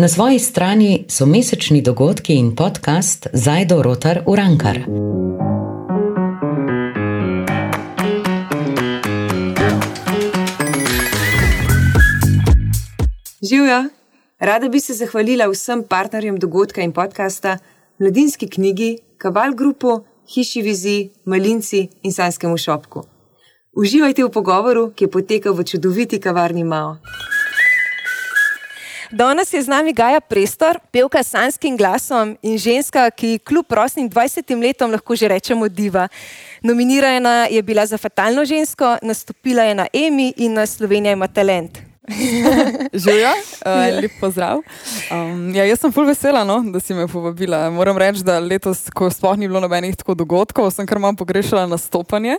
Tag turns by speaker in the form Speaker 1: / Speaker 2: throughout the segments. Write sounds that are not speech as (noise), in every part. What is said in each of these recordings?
Speaker 1: Na svoji strani so mesečni dogodki in podcast Zajdo Rotar Urankar.
Speaker 2: Živijo, rada bi se zahvalila vsem partnerjem dogodka in podcasta, mladinski knjigi, Kabal Grupu, Hiši Vizi, Malinci in Sanskemu šopku. Uživajte v pogovoru, ki je potekal v čudoviti kavarni Mao. Danes je z nami Gaja Prestor, pevka s sanskim glasom in ženska, ki kljub prostim 20 letom lahko že rečemo diva. Nominirana je bila za fatalno žensko, nastopila je na EMI in na Slovenija ima talent. (laughs)
Speaker 3: Živijo, uh, lep pozdrav. Um, ja, jaz sem full vesela, no, da si me povabila. Moram reči, da letos, ko sploh ni bilo nobenih tako dogodkov, sem kar manj pogrešala nastopanje.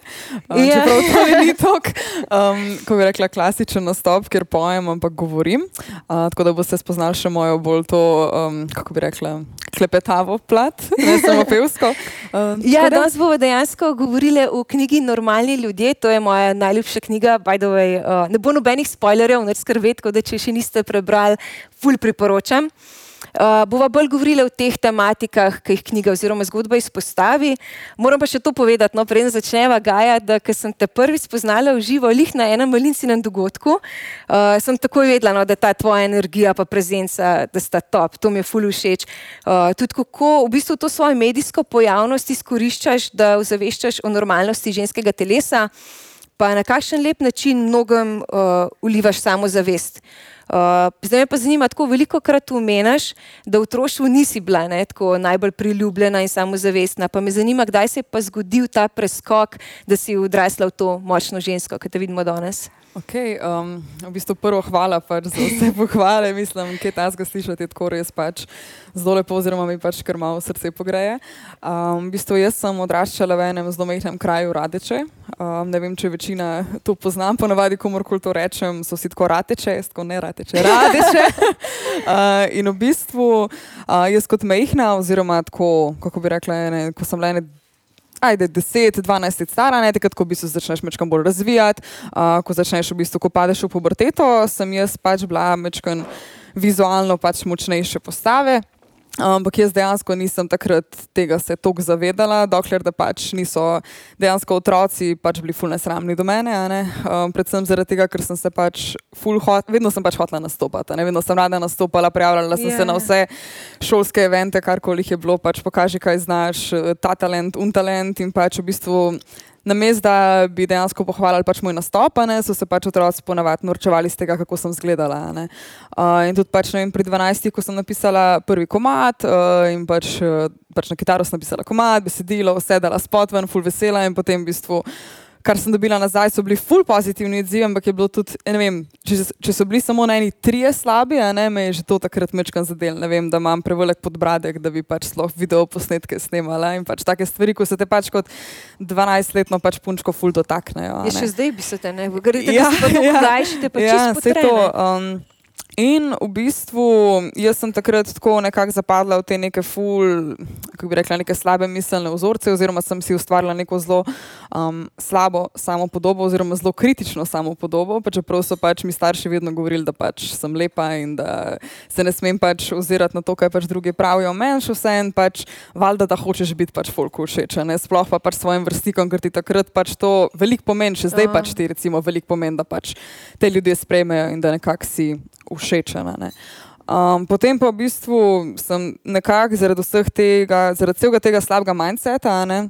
Speaker 3: Um, yeah. Čeprav to ni (laughs) tako, um, ko bi rekla, klasičen nastop, kjer pojem, ampak govorim. Uh, tako da boste spoznali še mojo bolj to, um, kako bi rekla, klepetavo plat, ne samo pevsko.
Speaker 2: Um, ja, danes bomo dejansko govorili o knjigi Normalni ljudje. To je moja najljubša knjiga, by the way. Uh, ne bo nobenih spoilerjev skrbeti, da če še niste prebrali, ful priporočam. Uh, bova bolj govorila o teh tematikah, ki jih knjiga oziroma zgodba izpostavi. Moram pa še to povedati, no, preden začneva Gaja, da sem te prvič spoznala v živo, lih na enem malincinem dogodku, uh, sem takoj vedela, no, da ta tvoja energija pa prezenca, da sta top, to mi je ful všeč. Uh, tudi kako v bistvu to svojo medijsko pojavnost izkoriščaš, da ozaveščaš o normalnosti ženskega telesa pa na kakšen lep način mnogim uh, ulivaš samozavest. Uh, zdaj me pa zanima, tako veliko krat umeniš, da v otroštvu nisi bila ne, najbolj priljubljena in samozavestna. Pa me zanima, kdaj se je pa zgodil ta preskok, da si odrasla v to močno žensko, ki te vidimo danes.
Speaker 3: Okay, um, v bistvu prvo hvala pač za vse (laughs) pohvale, mislim, kaj ta zgo slišati, tako res pač zelo lepo, oziroma mi pač kar malo srce pogreje. Um, v bistvu jaz sem odraščala v enem zelo mehkem kraju Radeče. Um, ne vem, če večina to poznam, ponavadi komorkoli to rečem, so si tako Radeče, jaz tako ne Radeče, Radeče. (laughs) uh, in v bistvu uh, jaz kot mehna, oziroma tako, kako bi rekla, ne, ko sem le ene ajde, 10, 12 let stara, ne takrat, ko bi se začneš mečkam bolj razvijati, uh, ko začneš v bistvu, ko padeš v puberteto, sem jaz pač bila mečkam vizualno pač močnejše postave. Ampak jaz dejansko nisem takrat tega se toliko zavedala, dokler da pač niso dejansko otroci pač bili fulne sramni do mene. Um, predvsem zaradi tega, ker sem se pač hot, vedno sem pač hotela nastopati, vedno sem rada nastopala, prijavljala sem yeah. se na vse šolske evente, karkoli jih je bilo, pač pokaži, kaj znaš, ta talent, un talent in pač v bistvu na mestu, da bi dejansko pohvalili pač moj nastop, ne, so se pač otroci ponavadi norčevali iz tega, kako sem izgledala. Uh, in tudi pač, vem, pri 12, ko sem napisala prvi komat uh, in pač, uh, pač na kitaro sem napisala komat, besedilo, vse dala spot ven, full vesela in potem v bistvu kar sem dobila nazaj, so bili ful pozitivni odzivi, ampak je bilo tudi, ne vem, če, če so bili samo na eni trije slabi, ne me je že to takrat mečkan zadel, ne vem, da imam prevelik podbradek, da bi pač sploh video posnetke snimala in pač take stvari, ko se te pač kot 12-letno pač punčko ful dotaknejo.
Speaker 2: Je še zdaj bi se te ne, grede, ja, da se ja, te pač ja,
Speaker 3: se to. Um, In v bistvu jaz sem takrat tako nekako zapadla v te neke ful, kako bi rekla, neke slabe miselne vzorce, oziroma sem si ustvarila neko zelo um, slabo samo podobo, oziroma zelo kritično samo podobo. Pa čeprav so pač mi starši vedno govorili, da pač sem lepa in da se ne smem pač ozirati na to, kaj pač drugi pravijo o meni, še vse en pač valjda, da hočeš biti pač folku všeč, ne sploh pa pač svojim vrstnikom, ker ti takrat pač to veliko pomeni, še zdaj pač ti recimo veliko pomeni, da pač te ljudje sprejmejo in da nekako si všečena. Um, potem pa v bistvu sem nekako zaradi vseh tega, zaradi celega tega slabega mindseta, ne,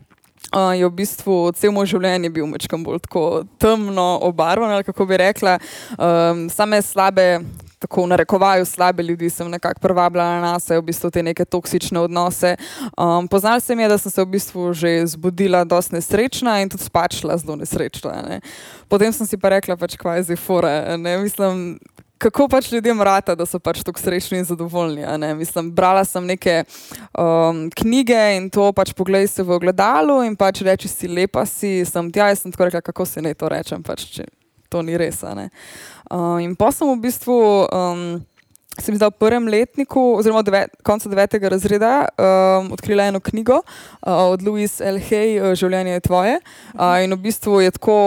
Speaker 3: uh, je v bistvu cel moj življenje bil mečkam bolj tako temno obarvan, ali kako bi rekla, um, same slabe. Tako v narekovaju slabe ljudi sem nekako privabila na nas, v bistvu te neke toksične odnose. Um, Poznala sem je, da sem se v bistvu že zbudila dosti nesrečna in tudi spačila zelo nesrečna. Ne. Potem sem si pa rekla, pač kvaj zdaj fore. Ne. Mislim, kako pač ljudem rata, da so pač tako srečni in zadovoljni. Mislim, brala sem neke um, knjige in to pač pogledaj se v ogledalu in pač reči si lepa si, sem tja, jaz sem tako rekla, kako se ne to rečem, pač, če to ni res. Uh, in pa sem v bistvu. Um, Sem zdaj v prvem letniku, oziroma devet, koncu devetega razreda, um, odkrila eno knjigo uh, od Louis L. Hay, uh, Življenje je tvoje. Uh, in v bistvu je tako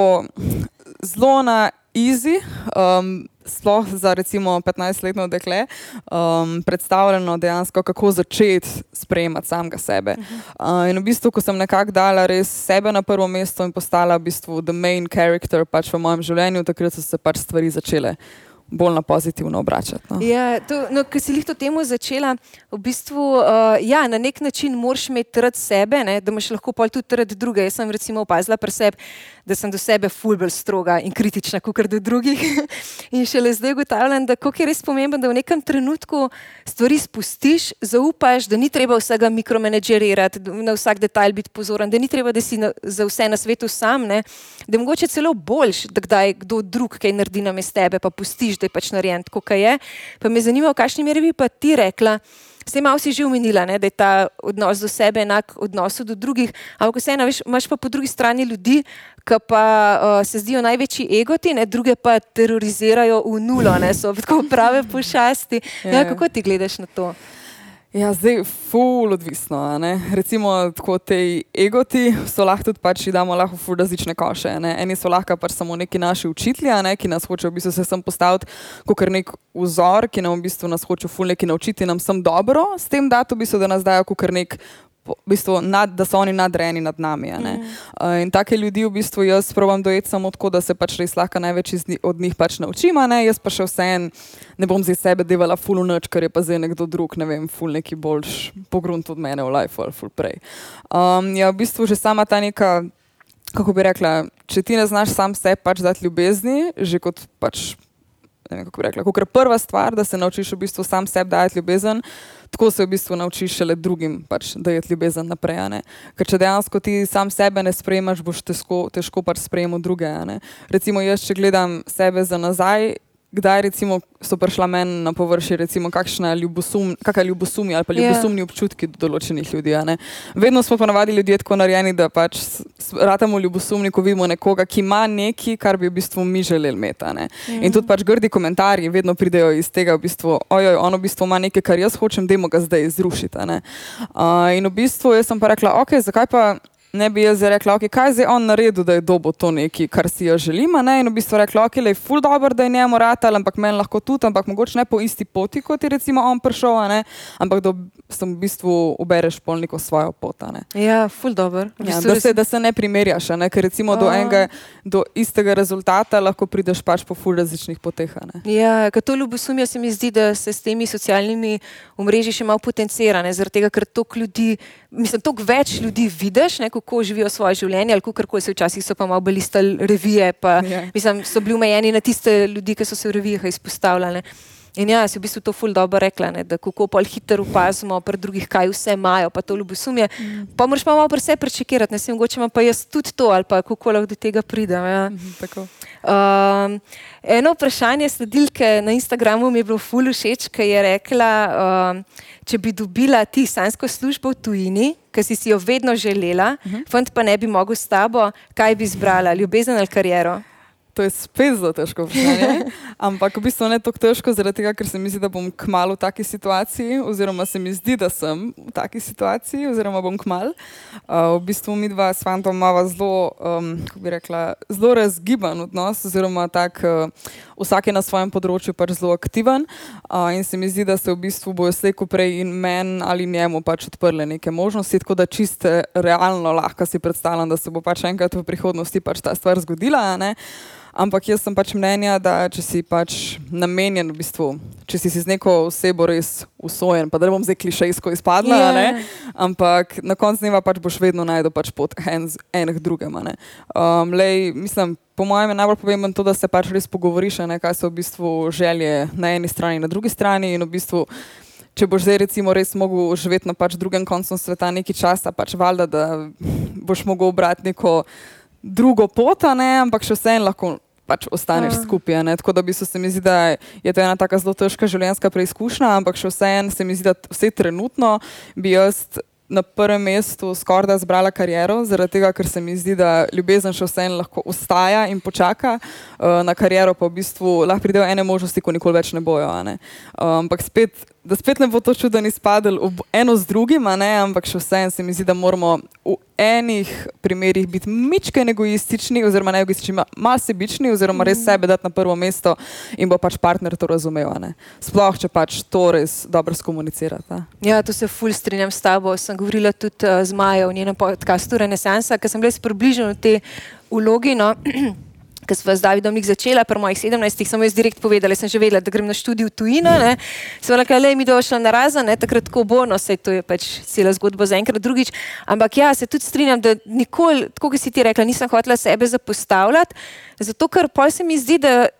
Speaker 3: zelo na easy, um, sploh za recimo 15-letno dekle, um, predstavljeno dejansko, kako začeti sprejemati samega sebe. Uh, in v bistvu, ko sem nekako dala res sebe na prvo mesto in postala v bistvu the main character pač v mojem življenju, takrat so se pač stvari začele bolj na pozitivno obračati. No.
Speaker 2: Ja, to, no, ker si jih to temu začela, v bistvu uh, ja, na nek način moraš imeti rad sebe, ne, da imaš lahko pa tudi rad druge. Jaz sem recimo opazila pri sebi, da sem do sebe fulbel stroga in kritična, kot do drugih. (laughs) in šele zdaj ugotavljam, da je res pomembno, da v nekem trenutku stvari spustiš, zaupaš, da ni treba vsega mikromanagirati, na vsak detajl biti pozoren, da ni treba, da si na, za vse na svetu sam, ne, da je mogoče celo boljš, da kdaj kdo drug kaj naredi na mestu tebe, pa pustiš, da je pač narejen kot je. Pa me zanima, v kakšni meri bi pa ti rekla. Vse malo si že umenila, ne, da je ta odnos do sebe enak odnosu do drugih, ampak vseeno imaš pa po drugi strani ljudi, ki pa uh, se zdijo največji egoti, ne, druge pa terorizirajo v nulo, ne, so tako prave pošasti. Ja, ja, kako ti gledaš na to?
Speaker 3: Ja, zdaj ful odvisno. Recimo, tako te egoti so lahko tudi pač, damo lahko ful različne koše. Ne? Eni so lahko pač samo neki naši učitelji, ne? ki nas hočejo v bistvu se sem postaviti kot nek vzor, ki nam v bistvu nas hoče ful neki naučiti, nam sem dobro, s tem datum v bistvu, da nas dajo kot nek v bistvu nad, da so oni nadrejeni nad nami. Mm. Uh, in take ljudi v bistvu jaz probujem dojeti samo tako, da se pač res lahko največ od njih pač naučim, jaz pa še vseen ne bom zdaj sebe devala full noč, ker je pa zdaj nekdo drug, ne vem, full neki boljš pogrunt od mene v life ali full prej. Um, ja, v bistvu že sama ta neka, kako bi rekla, če ti ne znaš sam sebi pač dati ljubezni, že kot pač. Ne vem, kako bi rekla, kot prva stvar, da se naučiš v bistvu sam sebi dajati ljubezen, tako se v bistvu naučiš šele drugim, pač, da je ljubezen naprej. Ker če dejansko ti sam sebe ne sprejemaš, boš težko, težko pač sprejemo druge. Recimo, jaz, če gledam sebe za nazaj, kdaj recimo, so prišla meni na površje, recimo, kakšna ljubosum, ljubosumja ali pa ja. ljubosumni yeah. občutki do določenih ljudi. Vedno smo pa navadi ljudje tako narejeni, da pač ratamo ljubosumni, ko vidimo nekoga, ki ima nekaj, kar bi v bistvu mi želeli imeti. Mm -hmm. In tudi pač grdi komentarji vedno pridejo iz tega, v bistvu, ojoj, ono v bistvu ima nekaj, kar jaz hočem, da ga zdaj zrušite. Uh, in v bistvu jaz sem pa rekla, ok, zakaj pa ne bi jaz rekla, okay, kaj je on naredil, da je dobo to nekaj, kar si jo želimo. In v bistvu rekla, ok, je ful dobro, da je njemu ratal, ampak meni lahko tudi, ampak mogoče ne po isti poti, kot je recimo on prišel, ampak da sem v bistvu ubereš pol neko svojo pot.
Speaker 2: Ja, ful dobro.
Speaker 3: Ja, da, se, da se ne primerjaš, ne? ker recimo do, enega, do istega rezultata lahko prideš pač po ful različnih poteh.
Speaker 2: Ja, kot to ljubosumje se mi zdi, da se s temi socialnimi omrežji še malo potencira, zaradi tega, ker toliko ljudi, mislim, toliko več ljudi vidiš, ne, kako živijo svoje življenje, ali kako se včasih so pa malo belistali revije, pa yeah. Ja. mislim, so bili omejeni na tiste ljudi, ki so se v revijah izpostavljali. In ja, si v bistvu to ful dobro rekla, ne, da kako pol hitro opazimo pri drugih, kaj vse imajo, pa to ljubosumje. Mm. Pa moraš pa malo pri sebi prečekirati, ne vem, mogoče pa jaz tudi to, ali pa kako lahko do tega pridem. Ja. Mm -hmm, um, eno vprašanje sledilke na Instagramu mi je bilo ful všeč, ker je rekla, um, če bi dobila ti sansko službo v tujini, ki si, si jo vedno želela, uh mhm. -huh. fant pa ne bi mogel s tabo, kaj bi izbrala, ljubezen ali kariero?
Speaker 3: To je spet zelo težko vprašanje. (laughs) Ampak v bistvu ne tako težko, zaradi tega, ker se mi zdi, da bom kmalo v taki situaciji, oziroma se mi zdi, da sem v taki situaciji, oziroma bom kmal. Uh, v bistvu mi dva s fantom imamo zelo, um, kako bi rekla, zelo razgiban odnos, oziroma tak, uh, vsak je na svojem področju pač zelo aktiven. Uh, in se mi zdi, da se v bistvu bojo slejko prej in meni ali njemu pač odprle neke možnosti, tako da čiste realno lahko si predstavljam, da se bo pač enkrat v prihodnosti pač ta stvar zgodila. Ampak jaz sem pač mnenja, da če si pač namenjen, v bistvu, če si, si z neko osebo res usojen, pa da ne bom zdaj klišejsko izpadla, yeah. ampak na koncu dneva pač boš vedno najdel pač pot enih drugem. Um, lej, mislim, po mojem je najbolj pomembno to, da se pač res pogovoriš, ne, kaj so v bistvu želje na eni strani in na drugi strani. In v bistvu, če boš zdaj recimo res mogel živeti na pač drugem koncu sveta nekaj časa, pač valjda, da boš mogel obrati neko drugo pot, ampak še vseeno lahko pač ostaneš uh. skupaj. Ne? Tako da bi se mi zdi, da je to ena tako zelo težka življenjska preizkušnja, ampak še vseeno se mi zdi, da vse trenutno bi jaz. Na prvem mestu skoraj da zbrala kariero, zaradi tega, ker se mi zdi, da ljubezen še vseeno lahko ostaja in počaka, uh, na kariero pa v bistvu lahko pridejo ene možnosti, ko nikoli več ne bojo. Ne? Uh, ampak spet da spet ne bo to čudo ni spadalo eno z drugim, ampak še vseeno se mi zdi, da moramo v enih primerjih biti mičke egoistični, oziroma ne egoistični, malo sebični, oziroma res mhm. sebe dati na prvo mesto in bo pač partner to razumel. Sploh, če pač to res dobro skomunicirate.
Speaker 2: Ja, to se ful strinjam s tabo. Sem govorila tudi uh, z Majo v njenem podkastu Renesansa, ker sem bila približena v te vlogi. No. (clears throat) Ker sem z Davidom jih začela, pri mojih 17, sem jaz direkt povedala, sem že vedela, da grem na študij v tujino. Sem rekla, le mi došla na razen, takrat ko bo, no se to je pač cela zgodba za enkrat drugič. Ampak ja, se tudi strinjam, da nikoli, tako kot si ti rekla, nisem hotela sebe zapostavljati, zato ker pol se mi zdi, da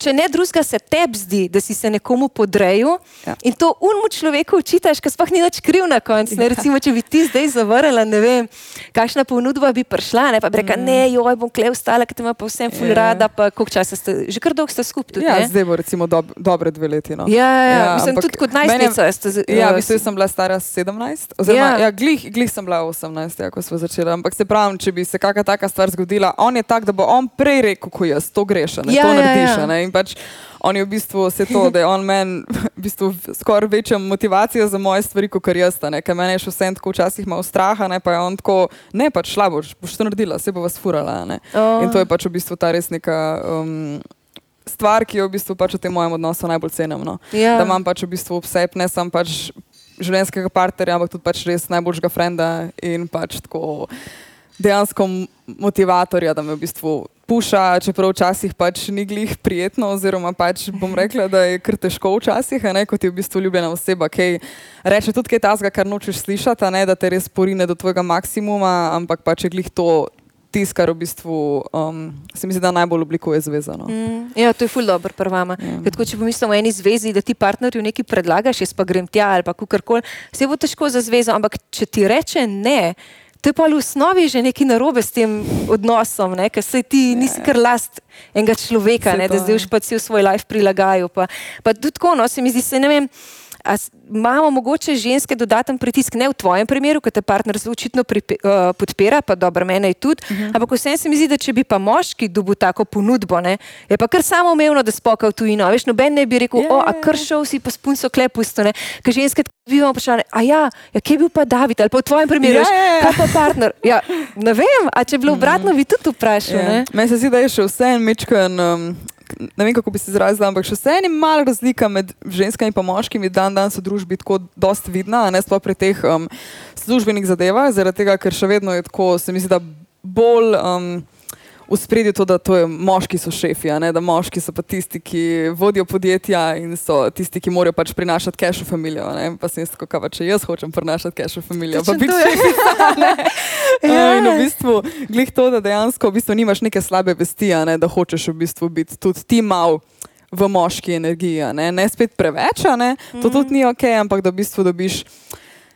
Speaker 2: če ne drugega, se tebi zdi, da si se nekomu podrejal ja. in to unmu človeku učitaš, ker sploh ni več kriv na koncu. Ja. Recimo, če bi ti zdaj zavrnila, ne vem, kakšna ponudba bi prišla, ne pa bi rekla, mm. ne, joj, bom kle vstala, ker te ima pa vsem ful ja. rada, pa koliko časa ste, že kar dolgo ste skupaj.
Speaker 3: Ja, zdaj bo recimo dob, dobre dve leti. No.
Speaker 2: Ja, ja, ja, mislim, tudi kot najstnica.
Speaker 3: Ja, v bistvu sem bila stara 17, oziroma ja. Ja, glih, glih sem bila 18, ja, ko smo začeli. Ampak se pravim, če bi se kakšna taka stvar zgodila, on je tak, da bo on prej rekel, ko jaz to greš, ne, ja, to narediš. Ja, ja. Ne, in pač on je v bistvu vse to, da je on meni v bistvu skoraj večja motivacija za moje stvari, kot jaz. Ker meni je še vse tako včasih malo straha, ne pa je on tako, ne pač šla boš, boš to naredila, se bo vas furala. Oh. In to je pač v bistvu ta res neka. Um, Stvar, ki jo v bistvu pač v tem mojem odnosu najbolj cenim. No. Yeah. Ja. Da imam pač v bistvu vse, ne samo pač življenjskega partnerja, ampak tudi pač res najboljšega frenda in pač tako dejansko motivatorja, da me v bistvu puša, čeprav včasih pač ni glih prijetno, oziroma pač bom rekla, da je kar težko včasih, ne, kot je v bistvu ljubljena oseba, ki reče tudi kaj tasga, kar nočeš slišati, ne, da te res porine do tvojega maksimuma, ampak pač je glih to. Tisto, kar v bistvu um, se mi zdi, da najbolj oblikuje zvezo. No.
Speaker 2: Mm, ja, to je ful dobro, prvama. Ja. Tako, če pomislim o eni zvezi, da ti partnerju nekaj predlagaš, jaz pa grem tja ali pa kakorkoli, se bo težko za zvezo, ampak če ti reče ne, To je pa v osnovi že nekaj narobe s tem odnosom, ker se ti ja, nisi kar last enega človeka, ne, da zdaj už pa si v svoj life prilagajajo. Pa, pa tudi tako, no, se mi zdi, se ne vem imamo mogoče ženske dodaten pritisk, ne v tvojem primeru, ker te partner zelo očitno uh, podpira, pa dobro, mene je tudi. Uh mhm. -huh. Ampak vsem se mi zdi, da če bi pa moški dobil tako ponudbo, ne, je pa kar samo umevno, da spokal tu in veš, noben ne bi rekel, yeah. o, a kršil si pa spunco klepusto, ne, ker ženske vidijo vprašanje, a ja, ja, kje je bil pa David, ali pa v tvojem primeru, yeah, yeah. kaj pa partner. Ja, ne vem, a če bi bilo obratno, bi tudi vprašal. Yeah.
Speaker 3: Meni se zdi, da je še vse en mečken. Um, ne vem, kako bi se izrazila, ampak še vseeno je malo razlika med ženskami in moškimi, dan danes v družbi tako dost vidna, ne sploh pri teh um, službenih zadevah, zaradi tega, ker še vedno je tako, se mi zdi, da bolj. Um, v spredju to, da to je, moški so šefi, da moški so pa tisti, ki vodijo podjetja in so tisti, ki morajo pač prinašati cash v familijo. Pa sem jaz tako, pa če jaz hočem prinašati cash v familijo, pa biti šef. (laughs) Ja. In v bistvu, glih to, da dejansko v bistvu nimaš neke slabe vesti, ne, da hočeš v bistvu biti tudi ti mal. V moški energiji, ne, ne spet preveč, ne. to tudi ni ok, ampak da v bistvu dobiš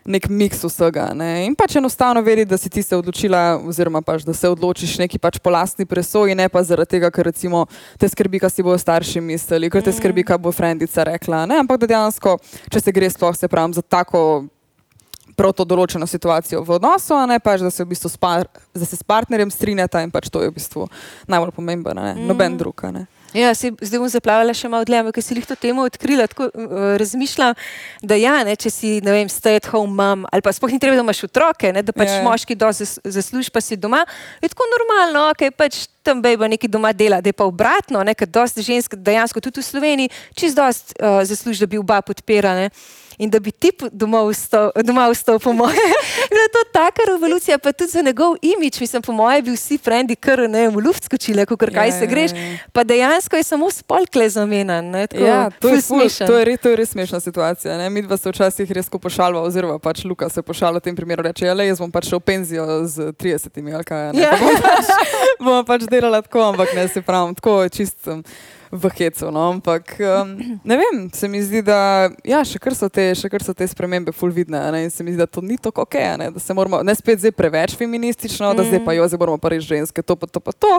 Speaker 3: nek miks vsega. Ne? In pač enostavno veriti, da si ti se odločila, oziroma pač, da se odločiš neki pač po lastni presoji, ne pa zaradi tega, ker recimo te skrbi, kaj si bojo starši mislili, ker te skrbi, kaj bo frendica rekla. Ne? Ampak da dejansko, če se gre sploh, se pravim, za tako. Prav to določeno situacijo v odnosu, a ne pač, da se, v bistvu spar, da se s partnerjem strinjata in pač to je v bistvu najbolj pomembno, mm. noben drug.
Speaker 2: Ja, se, zdaj bom zaplavala še malo dlje, ker si jih to temo odkrila. Tako, uh, razmišljam, da ja, ne, če si vem, stay at home mom ali pa spohni treba, da imaš otroke, ne, da pač yeah. Ja. moški do zasluži, pa si doma. Je tako normalno, ok, pač tam bejba neki doma dela, da je pa obratno, ker dosti žensk dejansko tudi v Sloveniji čist dosti uh, zasluži, da bi oba podpirali in da bi ti doma vstal, po moje. (laughs) Bila je to taka revolucija, pa tudi za njegov imič, mislim, po moje bi vsi frendi kar ne v luft skočili, kako kaj se ja, greš. Ja, ja. Pa dejansko je samo spolkle zamenjan.
Speaker 3: Ja, to, to, to je res smešna situacija. Ne? Mi dva se včasih res pošalva, oziroma pač Luka se pošalva v tem primeru, reče, ja, le jaz bom pač šel v penzijo z 30 ali kaj. Ja. Bomo pač, (laughs) bom pač delala tako, ampak ne se pravim, tako čistim v hecu. No? Ampak um, ne vem, se mi zdi, da ja, še, kar te, še kar so te spremembe fulvidne. In se mi zdi, da to ni tako ok, ne? da se moramo ne spet zdaj preveč feministično, da zdaj pa jo zdaj moramo pa res ženske, to pa to pa to.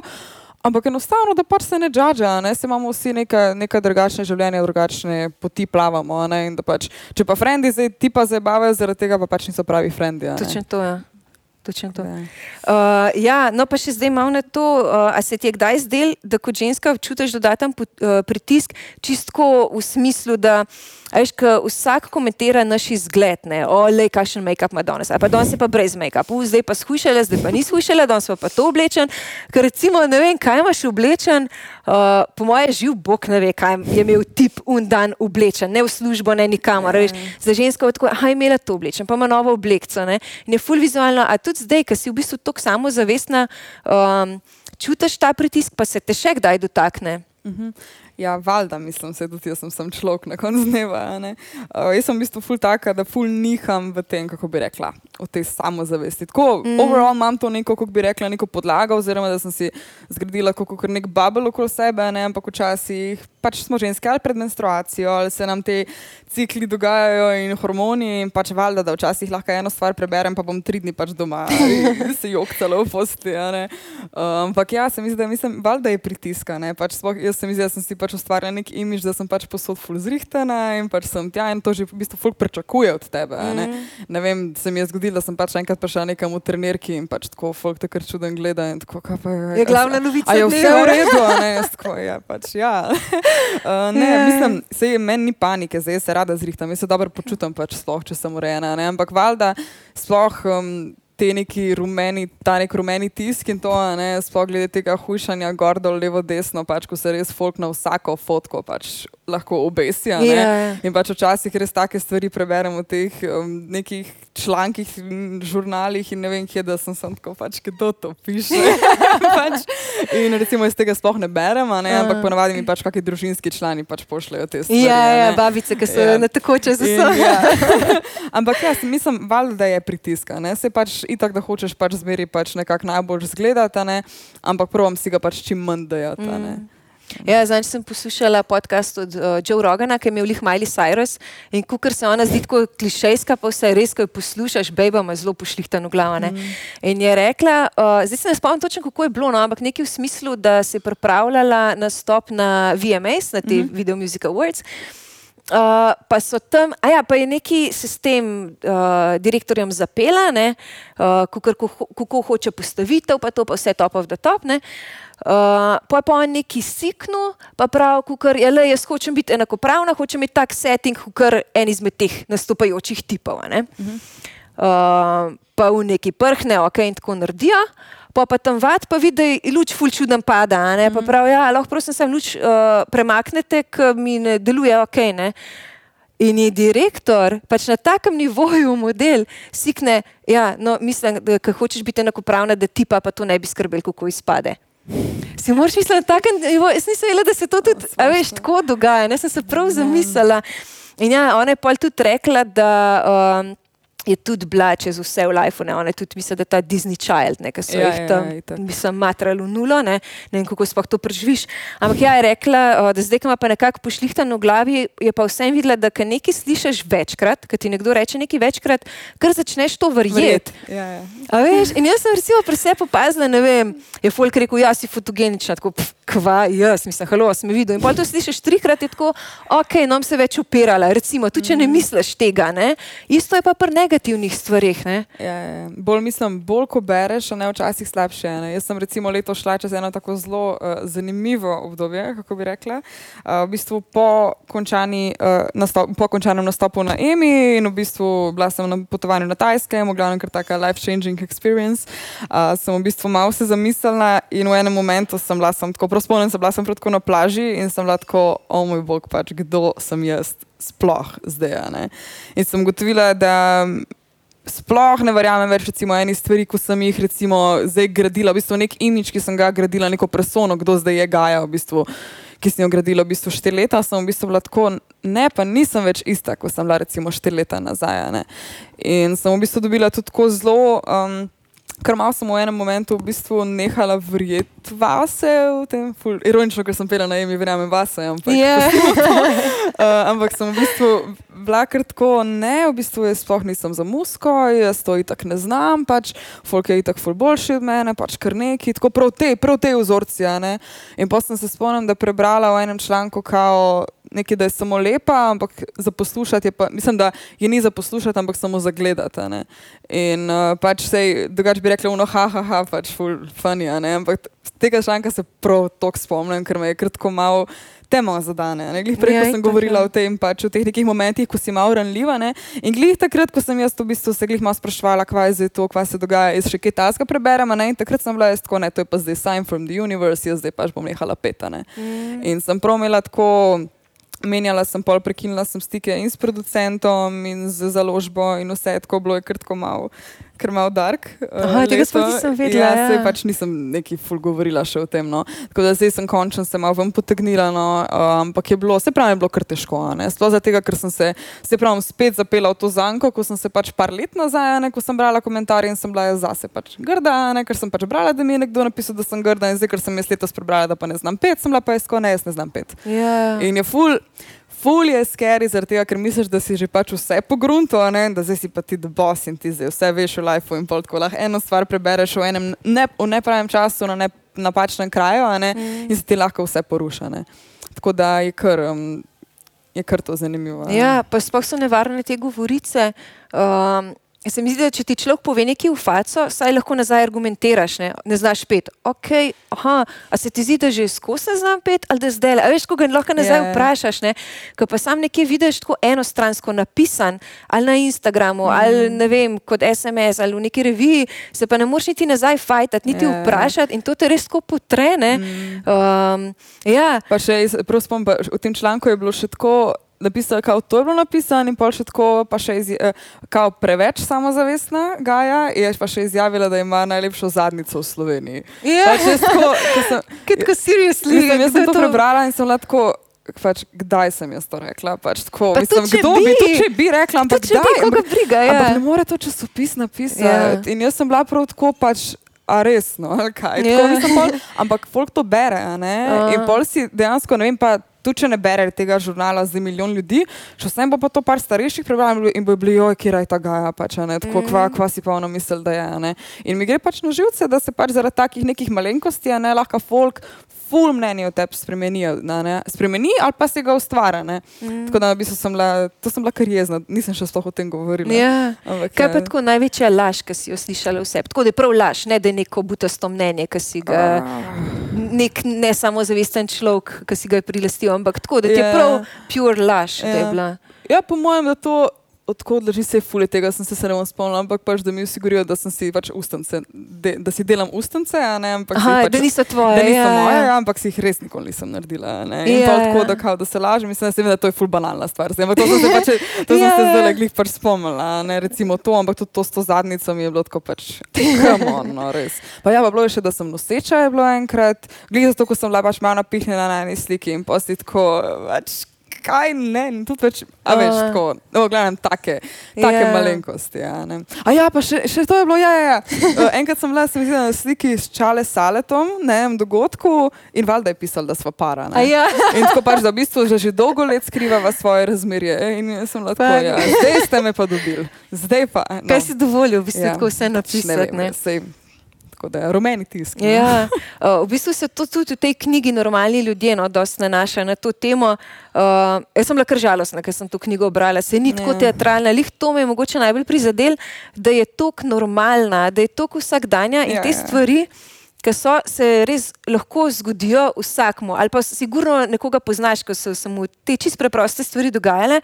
Speaker 3: Ampak enostavno, da pač se ne džaža, ne se imamo vsi neka, neka drugačne življenje, drugačne poti plavamo. Pač, če pa frendi zdaj ti pa zabavajo, zaradi tega pa pač niso pravi frendi.
Speaker 2: Točno to je. Ja. Točno to. Uh, ja, no, pa še zdaj malo na to. Uh, a se ti je kdaj zdel, da kot ženska čutiš dodaten uh, pritisk, čistko v smislu, da Veš, vsak komentira naš izgled, ne, ole, kakšen make-up ima danes, pa danes je pa brez make-upa, zdaj pa skušala, zdaj pa ni skušala, danes pa, pa to oblečen. Ker recimo, ne vem, kaj imaš oblečen, uh, po mojem živ Bog ne ve, kaj je imel tip un dan oblečen, ne v službo, ne nikamor. Ja. Za žensko je tako, aj imela to oblečen, pa ima novo oblekco. Ne, in je full vizualno, a tudi zdaj, ki si v bistvu tako samozavestna, um, čutiš ta pritisk, pa se te še kdaj dotakne. Uh mhm. -huh.
Speaker 3: Ja, valjda, mislim, se, da jaz sem, sem človek na koncu dneva. Uh, jaz sem v bistvu ful taka, da ful niham v tem, kako bi rekla, o tej samozavesti. Tako, mm. overall imam to neko, kako bi rekla, neko podlago, oziroma da sem si zgradila kot nek bubble okoli sebe, ne? ampak včasih pač smo ženske ali pred menstruacijo, ali se nam te cikli dogajajo in hormoni. In pač valjda, da včasih lahko eno stvar preberem, pa bom tri dni pač doma (laughs) se jok celo v posti. Uh, ampak ja, se mi zdi, da mislim, valjda je pritiska. Pač, jaz se mi zdi, da sem si pač pač ustvarjala nek imič, da sem pač posod ful zrihtana in pač sem tja in to že v bistvu ful pričakuje od tebe. Mm. Ne? ne vem, se mi je zgodilo, da sem pač enkrat prišla nekam v trenirki in pač tako folk te kar čuden gleda in tako, kaj pa
Speaker 2: je. Je glavna novica.
Speaker 3: Je vse v redu, ne, jaz tako, ja, pač ja. uh, (laughs) ne, yeah. mislim, se je meni ni panike, zdaj se rada zrihtam, jaz se dobro počutim pač sploh, če sem urejena, ne, ampak valjda sploh. Um, te neki rumeni, ta nek rumeni tisk in to, ne, sploh glede tega hujšanja, gor dol, levo, desno, pač, ko se res folk na vsako fotko pač lahko obesi. Yeah. Ja. In pač včasih res take stvari preberem v teh um, nekih člankih, žurnalih in ne vem, kje da sem, sem tako, pač, kdo to piše. (laughs) pač, in recimo iz tega sploh ne berem, ne, ampak ponavadi mi pač kakšni družinski člani pač pošljajo te stvari.
Speaker 2: Ja, ja, babice, ki so ja. na tekoče za sebe. Ja. (laughs)
Speaker 3: ampak jaz mislim, valjda je pritiska. Ne, se pač itak, da hočeš pač zmeri pač nekako najbolj zgledati, ne? ampak provam si ga pač čim manj dajati. Mm.
Speaker 2: Ja, Zdaj sem poslušala podcast od uh, Joe Rogana, ki je imel jih Miley Cyrus in kukar se ona zdi tako klišejska, pa vse res, ko jo poslušaš, bejba ima zelo pošlihtano glavo. Mm. In je rekla, uh, zdaj se ne spomnim točno, kako je bilo, no, ampak nekaj v smislu, da se je pripravljala na stop na VMAs, na te mm -hmm. Video Music Awards. Uh, pa so tam, a ja, pa je neki sistem uh, direktorjem zapela, uh, kako hoče postavitev, pa to pa vse top of the top. Ne? Uh, pa je pa on neki siknu, pa pravi, kukar, ja, le, jaz hočem biti enakopravna, hočem imeti tak setting, kot en izmed teh nastopajočih tipov. Uh -huh. uh, pa v neki prhne, ok, in tako naredijo pa, pa tam vad, pa vidi, da je luč ful čuden pada. Mm -hmm. Pa pravi, ja, lahko prosim, sem luč uh, premaknete, ker mi ne deluje ok. Ne? In je direktor pač na takem nivoju model, sikne, ja, no, mislim, da hočeš biti enakopravna, da ti pa, pa to ne bi skrbel, kako izpade. Si moraš misliti na takem nivoju, jaz nisem vedela, da se to tudi, a veš, tako dogaja, ne sem se prav zamislila. In ja, ona je pa tudi rekla, da. Um, je tudi bila čez vse v lifeu, ne, ona je tudi, mislim, da ta Disney Child, ne, ki so ja, jih ja, tam, ja, ja, mislim, matrali v nulo, ne, ne vem, kako sploh to preživiš. Ampak ja, je rekla, da zdaj, ko ima pa nekako pošlihtano v glavi, je pa vsem videla, da kaj nekaj slišiš večkrat, kad ti nekdo reče nekaj večkrat, kar začneš to verjeti. Ja, ja. veš, in jaz sem recimo pri sebi opazila, ne vem, je folk rekel, ja, si fotogenična, tako, pff, kva, jaz, mislim, halo, sem videl. In pa to slišiš trikrat, je tako, ok, nam se več upirala, recimo, tudi če ne mhm. misliš tega, ne, isto je pa pri negativnih stvarih. Ja,
Speaker 3: ja, ja. Bolj mislim, bolj ko bereš, a ne včasih slabše. Ne. Jaz sem recimo leto šla čez eno tako zelo uh, zanimivo obdobje, kako bi rekla. Uh, v bistvu po, končani, uh, nastop, po končanem nastopu na EMI in v bistvu bila sem na potovanju na Tajske, mogla nam kar taka life-changing experience. Uh, sem v bistvu malo se zamislila in v enem momentu sem bila sem tako prospolna, sem bila sem tako na plaži in sem bila tako, o moj bog, pač kdo sem jaz sploh zdaj. In sem gotovila, da sploh ne verjamem več recimo, eni stvari, ko sem jih recimo, zdaj gradila, v bistvu nek imič, ki sem ga gradila, neko persono, kdo zdaj je Gaja, v bistvu, ki sem jo gradila v bistvu štiri leta, sem v bistvu bila tako, ne, pa nisem več ista, kot sem bila recimo štiri leta nazaj. Ne. In sem v bistvu dobila tudi tako zelo. Um, Ker malo sem v enem momentu v bistvu nehala verjeti vase, ful, ironično, ker sem pela na imi, verjamem vase. Ampak, yeah. (laughs) uh, ampak sem v bistvu bila kar tako, ne, v bistvu jaz sploh nisem za musko, jaz to itak ne znam, pač folk je itak ful boljši od mene, pač kar neki, tako prav te, prav te vzorci. In potem sem se spomnila, da prebrala v enem članku kao nekaj, da je samo lepa, ampak za poslušati je pa, mislim, da je ni za poslušati, ampak samo za gledati. In uh, pač se, drugače bi rekli, no, ha, ha, ha, pač full funny, ampak tega članka se prav toliko spomnim, ker me je kratko malo temo zadane. Ne? Glih prej,
Speaker 2: Ja,
Speaker 3: ko sem
Speaker 2: itak,
Speaker 3: govorila
Speaker 2: ja.
Speaker 3: o tem, pač o teh nekih momentih, ko si malo ranljiva. Ne? In glih takrat, ko sem jaz v bistvu se glih malo sprašvala, kaj je to, kaj se dogaja, jaz še kaj taska preberem, ne? in takrat sem bila jaz tako, ne, to je pa zdaj sign from the universe, jaz zdaj pač bom nehala peta. Ne? Mm. In sem prav imela tako. Menjala sem pol, prekinila sem stike in s producentom, in z založbo, in vse tako bilo je krtko malo, ker malo dark. eh,
Speaker 2: Aha, tega sploh nisem vedela,
Speaker 3: Ja,
Speaker 2: ja.
Speaker 3: saj pač nisem neki ful govorila še o tem. No. Tako da zdaj sem končno se malo ven potegnila, no, uh, ampak je bilo, se pravi, je bilo kar težko. Sploh zato, ker sem se, se pravi, spet zapela v to zanko, ko sem se pač par let nazaj, ne, ko sem brala komentarje in sem bila jaz zase pač grda, ne, ker sem pač brala, da mi je nekdo napisal, da sem grda in zdaj, ker sem jaz letos prebrala, da pa ne znam pet, sem bila pa jaz tako, ne, jaz ne znam pet.
Speaker 2: Ja.
Speaker 3: In je ful. Ful je scary, zaradi tega, ker misliš, da si že pač vse pogrunto, ne? da zdaj si pa ti the boss in ti zdaj vse veš o lifeu in pol tako lahko eno stvar prebereš v enem ne, v nepravem času na ne, napačnem kraju a ne? mm. in se ti lahko vse poruša. Ne? Tako da je kar, um, je kar to zanimivo. ne.
Speaker 2: Ja, pa sploh so nevarne te govorice. Um, Se mi zdi, da če ti človek pove nekaj v faco, saj lahko nazaj argumentiraš, ne, ne znaš pet. Ok, aha, a se ti zdi, da že skozi znam pet ali da zdaj, a veš, ko ga lahko nazaj
Speaker 3: Ja.
Speaker 2: vprašaš, ne, ko pa sam nekje vidiš tako enostransko napisan ali na Instagramu mm. ali ne vem, kot SMS ali v neki reviji, se pa ne moreš niti nazaj fajtati, niti
Speaker 3: Ja.
Speaker 2: vprašati in to te res tako potrene. Mm. Um, ja,
Speaker 3: Pa še, prav spomnim, v tem članku je bilo še tako. Napisala, kao, to je bilo napisano, in pol še tako, pa še izja, eh, kao, preveč samozavestna Gaja, je pa še izjavila, da ima najlepšo zadnico v Sloveniji.
Speaker 2: Ja.
Speaker 3: Pač jaz (laughs) tako,
Speaker 2: seriously.
Speaker 3: Mislim, jaz sem
Speaker 2: je
Speaker 3: to prebrala in sem bila tako. Pač, kdaj sem jaz to rekla? Pač, tako,
Speaker 2: Pa
Speaker 3: mislim, kdo
Speaker 2: bi.
Speaker 3: bi to če bi rekla? Ampak,
Speaker 2: če bi,
Speaker 3: kdaj?
Speaker 2: koga briga, ja.
Speaker 3: ampak ne more to časopis napisati. Ja. In jaz sem bila prav tako pač. A resno, ali kaj. Tako,
Speaker 2: Ja.
Speaker 3: pol, ampak folk to bere. ne?
Speaker 2: A.
Speaker 3: In pol si dejansko, ne vem, pa tudi če ne bere tega žurnala za milijon ljudi, še vsem bo pa to par starejših prebral in bo bili, oj, kje je ta gaja, pač, ne, tako kva,
Speaker 2: Mm.
Speaker 3: kva si pa ono misel, da je. a ne. In mi gre pač na živce, da se pač zaradi takih nekih malenkosti, a ne, lahko folk ful mnenje o tebi spremeni, ne, spremeni ali pa se ga ustvarja. ne.
Speaker 2: Mm.
Speaker 3: Tako da v bistvu sem bila, to sem bila kar jezna, nisem še sploh o tem govorila.
Speaker 2: Ja.
Speaker 3: Ampak,
Speaker 2: Kaj pa
Speaker 3: ja.
Speaker 2: tako največja laž, ki si jo slišala vse? Tako da je prav laž, ne da je neko butasto mnenje, ki si ga nek ne samozavesten človek, ki si ga je prilastil, ampak tako da ti je
Speaker 3: Ja.
Speaker 2: prav pure laž, je
Speaker 3: Ja. Ja, po mojem, da to odkud leži se fulje tega, sem se, se ne bom spomnila, ampak pač, da mi vsi govorijo, da sem si pač ustance, de, da si delam ustance, a ne, ampak
Speaker 2: Aha,
Speaker 3: pač,
Speaker 2: da niso tvoje.
Speaker 3: da niso
Speaker 2: ja,
Speaker 3: moje,
Speaker 2: ja.
Speaker 3: ja, ampak si jih res nikoli nisem naredila. Ne? In
Speaker 2: Ja,
Speaker 3: pa tako,
Speaker 2: ja.
Speaker 3: da, kao, da se lažem, mislim, da, se vem, da to je ful banalna stvar. Zdaj, to sem se, (laughs) pač, to sem
Speaker 2: Ja,
Speaker 3: se
Speaker 2: ja.
Speaker 3: zdaj glih pač spomnila, ne recimo to, ampak tudi to s to zadnico mi je bilo tako pač, come on, no, res. Pa ja, pa bilo je še, da sem noseča, je bilo enkrat, glih zato, ko sem bila pač malo napihnjena na eni sliki in posti tako, pač, kaj ne, in tudi več, a veš,
Speaker 2: A.
Speaker 3: tako, no, gledam, take, take
Speaker 2: Ja.
Speaker 3: malenkosti. Ja, ne. a ja, pa še, še to je bilo, ja, ja, ja. Uh, (laughs) enkrat sem bila sem videla na sliki s Čale Saletom, na enem dogodku in valjda je pisal, da sva para. Ne.
Speaker 2: ja. (laughs)
Speaker 3: In tako pač, da v bistvu že, že dolgo let skrivava svoje razmerje. In jaz sem lahko, ja, zdaj ste me pa dobili. Zdaj pa. No.
Speaker 2: Kaj si dovolil, v bistvu
Speaker 3: Ja,
Speaker 2: tako vse napisati?
Speaker 3: vem,
Speaker 2: ne?
Speaker 3: sej, tako da rumeni tisk. no.
Speaker 2: Ja, uh, v bistvu se to tudi v tej knjigi Normalni ljudje no, dosti nanaša na to temo. Uh, jaz sem bila kar žalostna, ker sem to knjigo brala. Se ni tako
Speaker 3: Ja.
Speaker 2: teatralna, lih to me je mogoče najbolj prizadel, da je tako normalna, da je tako vsakdanja in
Speaker 3: Ja,
Speaker 2: te
Speaker 3: ja.
Speaker 2: stvari. Ki so se res lahko zgodijo vsakmu, ali pa sigurno nekoga poznaš, ko so se mu te čist preproste stvari dogajale.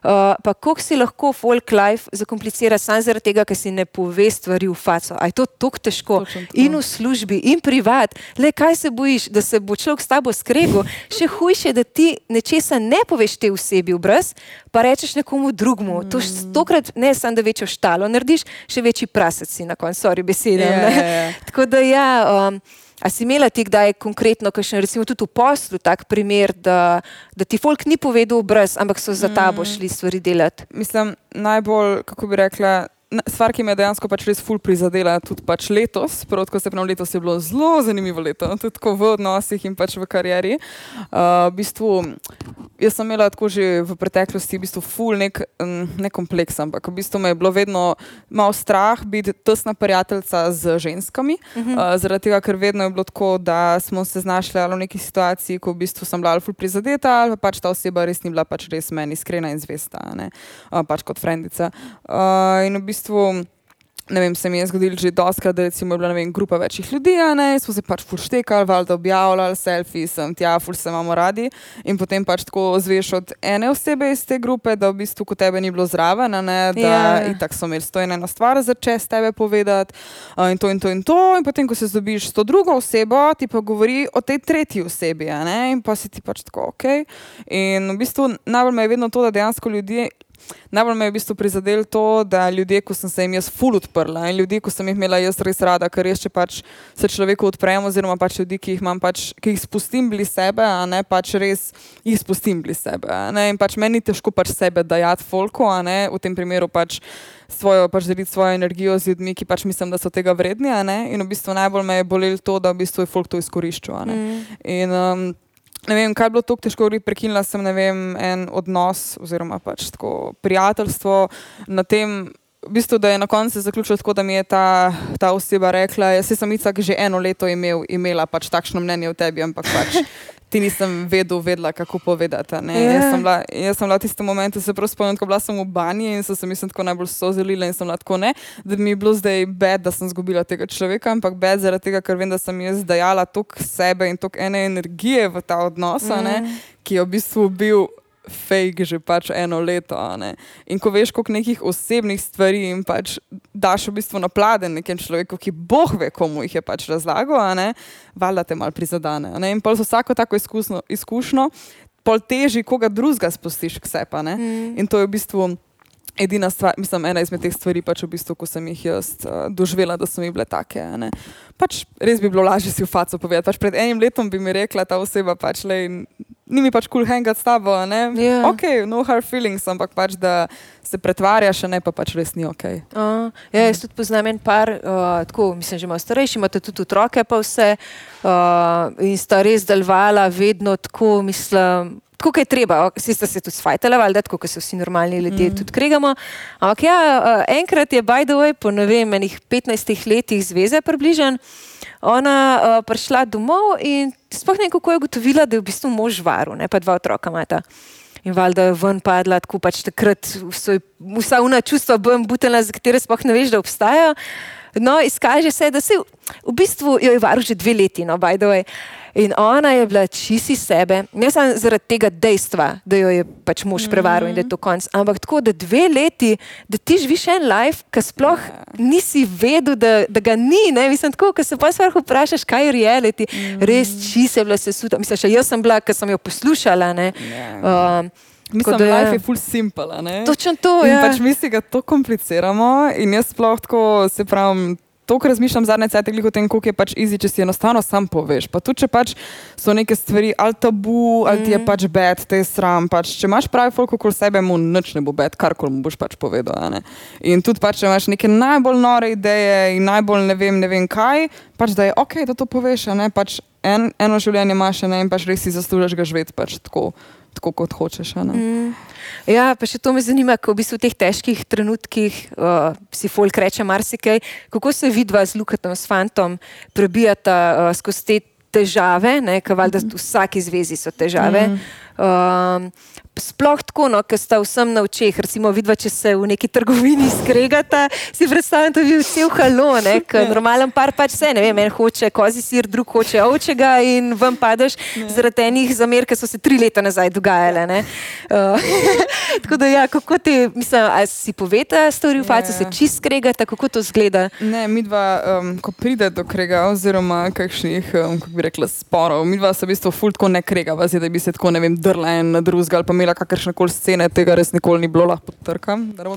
Speaker 2: Uh, pa kako si lahko folk life zakomplicira samo zaradi tega, ker si ne pove stvari v faco. A je to tako težko?
Speaker 3: Točno tako.
Speaker 2: In v službi, in privat. Le kaj se bojiš, da se bo človek s tabo skregal? Še hujše je, da ti nečesa ne poveš te osebi v brez, pa rečeš nekomu drugemu. To š- tokrat ne samo, da večjo štalo narediš, še večji prasec si na koncu, sorry besede. Ne.
Speaker 3: ja, ja. (laughs)
Speaker 2: Tako da ja. Um, A si imela ti kdaj konkretno, kakšen, recimo tudi v poslu, tak primer, da, da ti folk ni povedal brez, ampak so za tabo šli stvari delati?
Speaker 3: Mislim, najbolj, kako bi rekla, stvar, ki me je dejansko pač res ful prizadela, tudi pač letos, prav tako se pravi, letos je bilo zelo zanimivo leto, tudi tako v odnosih in pač v karieri. Uh, v bistvu, jaz sem imela tako že v preteklosti, v bistvu ful nek, ne kompleks, ampak v bistvu me je bilo vedno malo strah biti tesna prijateljica z ženskami, uh -huh. uh, zaradi tega, ker vedno je bilo tako, da smo se znašli ali v neki situaciji, ko v bistvu sem bila ali ful prizadeta, ali pa pač ta oseba res ni bila pač res meni iskrena in zvesta, ne, uh, pač kot frendica. Uh, in v bistvu ne vem, se mi je zgodilo že doskrat, da recimo je bila, vem, grupa večjih ljudi, ne, smo se pač fuštekali, valjda objavljali, selfie sem, tja, ful se imamo radi in potem pač tako zveš od ene osebe iz te grupe, da v bistvu kot tebe ni bilo zraven, ne, da
Speaker 2: Ja.
Speaker 3: itak so imeli stojno eno stvar za čez tebe povedati in to in to in to in potem, ko se zdobiš s to drugo osebo, ti pa govori o tej tretji osebi, ne, in pa si ti pač tako, ok. In v bistvu najbolj me je vedno to, da dejansko ljudje. Najbolj me je v bistvu prizadelo to, da ljudje, ko sem se jim jaz ful odprla in ljudje, ko sem jih imela jaz res rada, ker res, če pač se človeku odprem, oziroma pač ljudi, ki jih imam, pač, ki jih spustim blizu sebe, a ne pač res jih spustim blizu sebe. in pač meni ni težko pač sebe dajati folko, a ne v tem primeru pač svojo, pač deliti svojo energijo z ljudmi, ki pač mislim, da so tega vredni. In v bistvu najbolj me je bolelo to, da v bistvu je folk to izkoriščal. ne. In, um, Ne vem, kaj je bilo tako težko, da prekinila sem vem, en odnos oziroma pač tako prijateljstvo na tem. V bistvu, da je na koncu se zaključilo tako, da mi je ta, ta oseba rekla, jaz sem Icak že eno leto imel, imela pač takšno mnenje o tebi, ampak pač ti nisem vedel, vedela, kako povedati. ne.
Speaker 2: Ja.
Speaker 3: Jaz, sem bila, jaz sem bila v tistem momentu, se prav spomnim, ko bila sem v banji in so se mi tako najbolj sozalila in sem bila tako ne, da mi je bilo zdaj bed, da sem izgubila tega človeka, ampak bed zaradi tega, ker vem, da sem jaz dajala toliko sebe in toliko ene energije v ta odnos, mm. ne, ki je v bistvu bil fake že pač eno leto. In ko veš, koliko nekih osebnih stvari jim pač daš v bistvu na pladen nekem človeku, ki boh ve, komu jih je pač razlagal, valjda te mal prizadane. In pol z vsako tako izkusno, izkušnjo, pol teži, koga drugega spustiš k sebi. ne. In to je v bistvu. Edina stvar, mislim, ena izmed teh stvari, pač v bistvu, ko sem jih jaz uh, doživela, da so mi bile take. ne. Pač res bi bilo lažje si v faco povedati. Pač pred enim letom bi mi rekla ta oseba, pač, lej, ni mi pač kul cool hangat s tabo. ne.
Speaker 2: Ja.
Speaker 3: Ok, no hard feelings, ampak pač da se pretvarjaš, ne pa pač res ni ok.
Speaker 2: Uh, ja, jaz tudi poznam en par, uh, tako mislim, že malo starejši, imate tudi otroke, pa vse. Uh, in sta res delovala vedno tako, mislim. Tako je treba, vsi ste se tudi svajtali, valjda, tako kot se vsi normalni ljudje mm. tudi kregamo. Ampak ja, uh, enkrat je, by the way, po ne vem, enih 15 letih zveze približen, ona uh, prišla domov in sploh ne vem, kako je ugotovila, da je v bistvu mož varu, ne pa dva otroka imata. In valjda je ven padla, tako pač takrat vsa una čustva bom butela, za katere sploh ne veš, da obstajajo. No, izkaže se, da se v, bistvu jo je varuh že dve leti, no, by the way. In ona je bila čisi sebe, ne samo zaradi tega dejstva, da jo je pač mož prevaril in da je to konc, ampak tako, da dve leti, da ti živiš en life, ki sploh nisi vedel, da, da ga ni. Ne? Mislim, tako, ko se pa sploh vprašaš, kaj je reality, res čisi je bila sesuta. Mislim, še jaz sem bila, ker sem jo poslušala. ne. Um,
Speaker 3: Mislim,
Speaker 2: da je-
Speaker 3: life je full simple. ne.
Speaker 2: Točno to,
Speaker 3: In
Speaker 2: ja.
Speaker 3: pač mi si ga to kompliciramo in jaz sploh tako se pravim. To, kar razmišljam zadnje cajt, je o tem, koliko je pač easy, če si enostavno sam poveš. Pa tudi, če pač so neke stvari ali tabu, ali ti je pač bed, te je sram. Pač, če imaš pravi folk okoli sebe, mu nič ne bo bed, karkoli mu boš pač povedal. In tudi, pač, če imaš neke najbolj nore ideje in najbolj ne vem, ne vem kaj, pač da je ok, da to poveš. Pač en, eno življenje imaš ne, in pač res si zaslužiš ga živeti pač tako, tako kot hočeš. ne.
Speaker 2: Mm. Ja, pa še to me zanima, ko v bistvu v teh težkih trenutkih uh, si folk reče marsikaj, kako se vidva z Lukatom, s fantom, prebijata uh, skozi te težave, ker valjda v vsaki zvezi so težave. Mm. Um, sploh tako, no, ker sta vsem na očeh, recimo vidva, če se v neki trgovini skregata, si predstavljam, da bi cel halo, ne, ker (laughs) normalen par pač vse, ne vem, en hoče kozi sir, drug hoče ovčega in vam padeš zaradi enih zamer, ki so se tri leta nazaj dogajale. ne. Uh, (laughs) tako da ja, kako ti, mislim, a si poveta stvari v facu, se
Speaker 3: Ja.
Speaker 2: čist skregata, kako to zgleda?
Speaker 3: Ne, mi dva, um, ko pride do krega, oziroma kakšnih, um, kako bi rekla, sporov, mi dva se v bistvu ful tako ne kregava, zdaj, da bi se tako, ne vem, drla en na drugega ali pa imela kakršne koli scene, tega res nikoli ni bilo, lahko dobro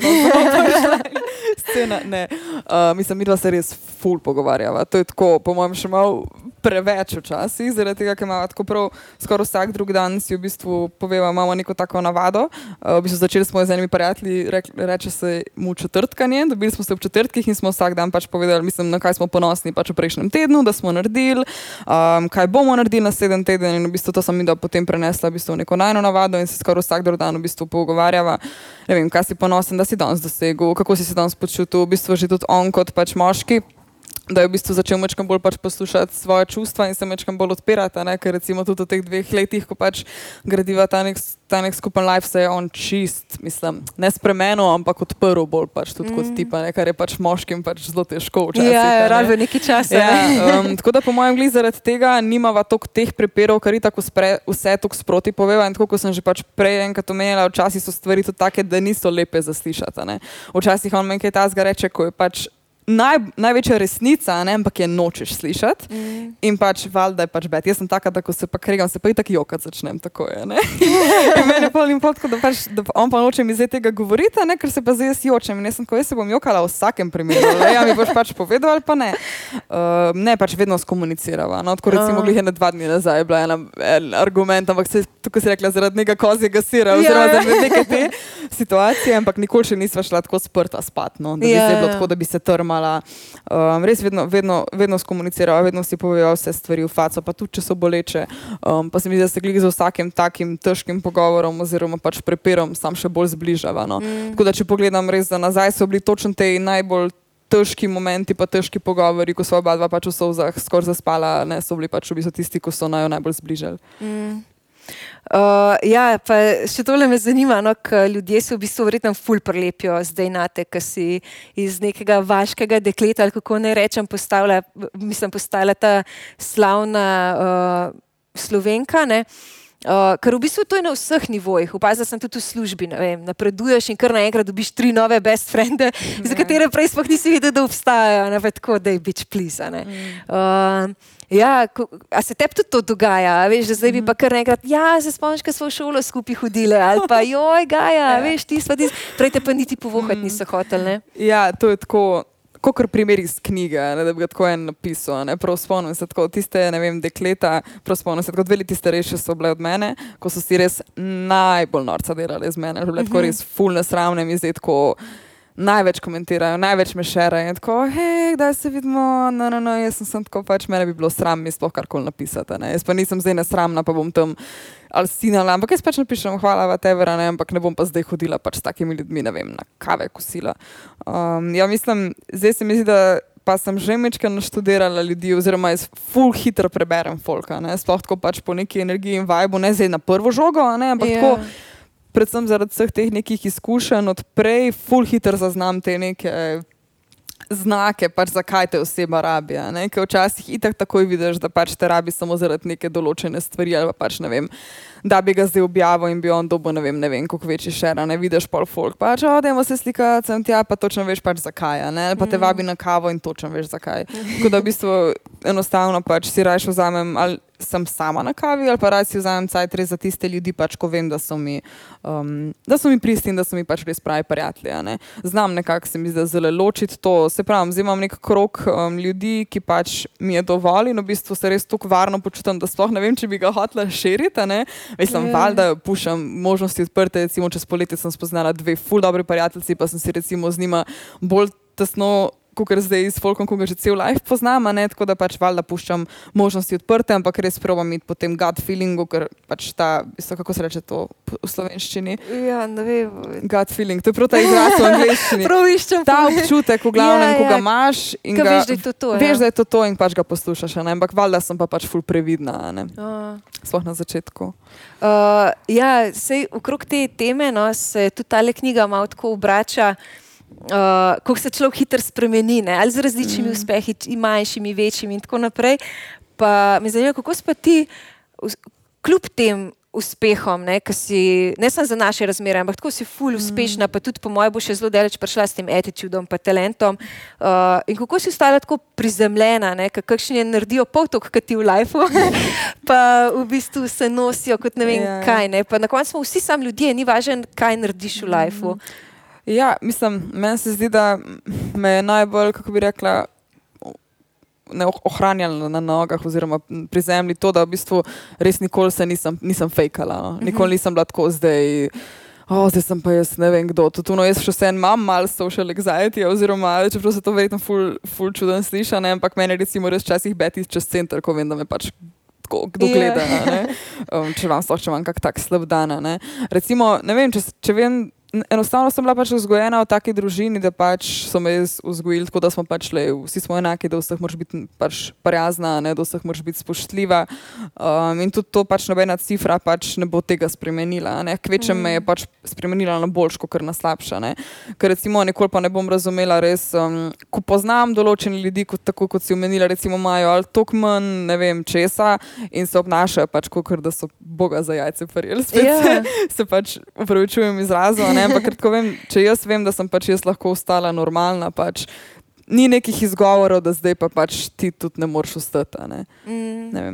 Speaker 3: (laughs) scena. Ne. Uh, mislim, mi dva se res ful pogovarjava. To je tako, po mojem, še malo preveč včasih, zaradi tega, ker imamo tako prav skoraj vsak drug dan si v bistvu poveva, imamo neko tako navado. Uh, v bistvu začeli smo z enimi prijatelji, rek, reče se mu četrtkanje, dobili smo se v četrtkih in smo vsak dan pač povedali, mislim, na kaj smo ponosni pač v prejšnjem tednu, da smo naredili, um, kaj bomo naredili naslednji teden. In v bistvu to sem mi da potem prenesla v bistvu neko najno navado in se skoraj vsak drug dan v bistvu pogovarjava, ne vem, kaj si ponosen, da si danes dosegel, kako si se danes počutil, v bistvu že tudi on kot pač moški da je v bistvu začel mečkam bolj pač poslušati svoje čustva in se mečkam bolj odpirati. Ne? Ker recimo tudi v teh dveh letih, ko pač gradiva ta nek, ta nek skupen life, se je on čist, mislim, ne spremenil, ampak odprl bolj pač tudi mm. kot tipa, ne? kar je pač moškim pač zelo težko včasih.
Speaker 2: Ja, rabe nekaj časa.
Speaker 3: Ja, um, tako da po mojem gli zaradi tega nimava toliko teh prepirov, kar je tako spre, vse tako sproti poveva in tako, kot sem že pač prej enkrat omenila, včasih so stvari tudi take, da niso lepe za slišati. Včasih on meni kaj ta zga reče, ko je pač naj, največja resnica, ne, ampak je nočeš slišati. Mm. In pač valjda je pač bed. Jaz sem taka, da ko se pa kregam, se pa i tako jokat začnem. Tako je. (laughs) in meni je polnim potko, da, pač, da on pa noče mi zdaj tega govoriti, ne, ker se pa zdaj jaz jočem. In jaz sem, ko jaz se bom jokala v vsakem primeru. Le, ja, mi boš pač povedal ali pa ne. Uh, ne, pač vedno skomunicirava. No, tako recimo, uh. glih je na dva dni nazaj bila ena, en argument, ampak se tukaj si rekla zaradi nekega kozjega sira, oziroma ja, ja. zaradi neke te situacije, ampak nikoli še nisva šla tako sprta spat, no, da bi ja, se bilo ja. tako, da bi se trma imala, um, res vedno, vedno, vedno skomunicirala, vedno si povedala vse stvari v faco, pa tudi če so boleče. Um, pa se mi zdi, da se glede z vsakim takim težkim pogovorom oziroma pač prepirom sam še bolj zbližava. No. Mm. Tako da, če pogledam res za nazaj, so bili točno te najbolj. Težki momenti, pa težki pogovori, ko so oba dva pač v sovzah skoraj zaspala, ne so bili pač v bistvu tisti, ki so naj najbolj zbližali. Mm.
Speaker 2: Uh, ja, pa še tole me zanima, no, ker ljudje se v bistvu verjetno ful prelepijo zdaj na te, ki si iz nekega vaškega dekleta, ali kako ne rečem, postala, mislim, postala ta slavna uh, slovenka. Ne. Uh, ker v bistvu to je na vseh nivojih. Upazil sem tudi v službi, vem, napreduješ in kar naenkrat dobiš tri nove best frende, ne. za katere prej sploh nisi videl, da obstajajo, ne tako, da je bič plisa. Mm. Ja, ko, a se tebi tudi to dogaja? Veš, da zdaj bi pa kar nekaj, ja, se spomniš, da smo v šolo skupaj hodili, ali pa joj, gaja, (laughs) ja. veš, ti smo ti, prej te pa niti povohati mm. niso hoteli.
Speaker 3: Ja, to je tako. Kot primer iz knjige, ne, da bi ga tako en napisal. Spomnim se, tako, tiste vem, dekleta, spomnim se, kot dve leti starejše so bile od mene, ko so si res najbolj norca delali z mene, bile tako mhm. res fulne sramne mi zdaj tako največ komentirajo, največ me šerajo. Tako, hej, da se vidimo, no, no, no, jaz sem, sem tako pač, mene bi bilo sram mi sploh karkoli napisati. Ne? Jaz pa nisem zdaj nesramna, pa bom tam ali sinala, ampak jaz pač napišem, hvala, vatevera, ne, ampak ne bom pa zdaj hodila pač s takimi ljudmi, ne vem, na kave kosila. Um, ja, mislim, zdaj se mi zdi, da. Pa sem že večkrat naštudirala ljudi, oziroma jaz full hitro preberem folka, ne? sploh tako pač po neki energiji in vibu, ne zdaj na prvo žogo, ne? ampak yeah. tako ja predvsem zaradi vseh teh nekih izkušenj odprej, full hitro zaznam te neke znake, pač zakaj te oseba rabi. Ker včasih itak takoj vidiš, da pač te rabi samo zaradi neke določene stvari ali pa pač ne vem da bi ga zdaj objavil in bi on dobil, ne vem, ne vem kako večji šer, ne vidiš pol folk. Pač, odemo se slikati sem tja, pa točno veš pač zakaj, ne? pa te mm. vabi na kavo in točno veš zakaj. Tako da v bistvu enostavno pač si rajš vzamem ali sem sama na kavi ali pa raj si vzamem cajt res za tiste ljudi, pač ko vem, da so mi, um, da so mi pristi in da so mi pač res pravi prijatelji. Ne? Znam nekako se mi zdaj zelo ločiti to, se pravi, zdaj imam nek krok um, ljudi, ki pač mi je dovolj in v bistvu se res tako varno počutim, da sploh ne vem, če bi ga hotela širiti. Mislim, yeah. Ja. da puščam možnosti odprte. Recimo, čez poletje sem spoznala dve ful dobri prijatelji, pa sem si recimo z njima bolj tesno kot zdaj s Folkom, ko ga že cel life poznam, ne, tako da pač valjda puščam možnosti odprte, ampak res probam imeti po tem gut feelingu, ker pač ta, isto, kako se reče to v slovenščini.
Speaker 2: Ja, ne vem.
Speaker 3: Gut feeling, to je prav ta izraz v angliščini. (laughs)
Speaker 2: prav iščem.
Speaker 3: Ta občutek, v glavnem, ja, ja. ko ga imaš in ga,
Speaker 2: veš, da je to to.
Speaker 3: Veš, ja. da je to to in pač ga poslušaš, ne, ampak valjda sem pa pač ful previdna, ne. Uh. Sploh na začetku.
Speaker 2: Uh, ja, sej okrog te teme no, se tudi ta knjiga malo tako obrača uh, kako se človek hitro spremeni, ne? ali z različnimi mm. uspehi, manjšimi, večjimi in tako naprej. Pa me zanima, kako si ti, kljub tem uspehom, ne, si, ne samo za naše razmere, ampak tako si ful uspešna, mm. pa tudi po mojem bo še zelo daleč prišla s tem attitudom in talentom. Uh, in kako si ostala tako prizemljena, kakšni je naredijo potok, kot ti v lifeu, (laughs) pa v bistvu se nosijo kot ne vem yeah. Ja. kaj. Ne? Pa na koncu smo vsi sami ljudje, ni važno, kaj narediš v lifeu. Mm.
Speaker 3: Ja, mislim, meni se zdi, da me je najbolj, kako bi rekla, ohranjalo na nogah, oziroma pri zemlji to, da v bistvu res nikoli se nisem, nisem fejkala. No. Mhm. Nikoli nisem bila tako zdaj. O, zdaj sem pa jaz ne vem kdo. Tudi no, jaz še vse imam malo social anxiety, oziroma čeprav se to verjetno ful, ful čuden sliša, ne? ampak meni recimo res včasih beti čez center, ko vem, da me pač tako, kdo yeah. gleda. Um, če vam sploh, če vam kak tak slab dan. Ne? Recimo, ne vem, če, če vem enostavno sem bila pač vzgojena v taki družini, da pač so me vzgojili tako, da smo pač le, vsi smo enaki, da vseh moraš biti pač prijazna, ne, da vseh moraš biti spoštljiva. Um, in tudi to pač nobena cifra pač ne bo tega spremenila. Kvečem mm. me je mm. pač spremenila na boljš, kot na slabša. Ne. Ker recimo nikoli pa ne bom razumela res, um, ko poznam določene ljudi, kot, tako kot si omenila, recimo imajo ali tok manj, ne vem česa in se obnašajo pač kot da so boga za jajce prijeli. Spet (laughs) yeah. Ja. se, se pač upravičujem izrazu ampak vem, če jaz vem, da sem pač jaz lahko ostala normalna, pač ni nekih izgovorov, da zdaj pa pač ti tudi ne moreš ostati. Ne? Mm. Ne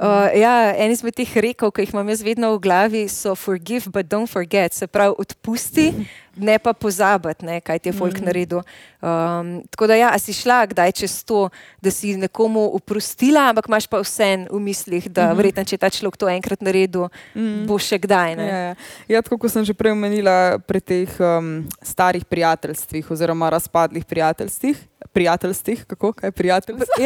Speaker 2: uh, ja, en izmed teh rekov, ki jih imam jaz vedno v glavi, so forgive, but don't forget, se pravi, odpusti. Ne pa pozabiti, ne, kaj ti je folk mm. naredil. Um, tako da, ja, si šla kdaj čez to, da si nekomu oprostila, ampak imaš pa vse v mislih, da mm. verjetno, če ta človek to enkrat naredil, mm. bo še kdaj.
Speaker 3: Ja, ja. ja, tako kot sem že prej omenila pri teh um, starih prijateljstvih oziroma razpadlih prijateljstvih. Prijateljstvih, kako je prijateljstvo? (laughs)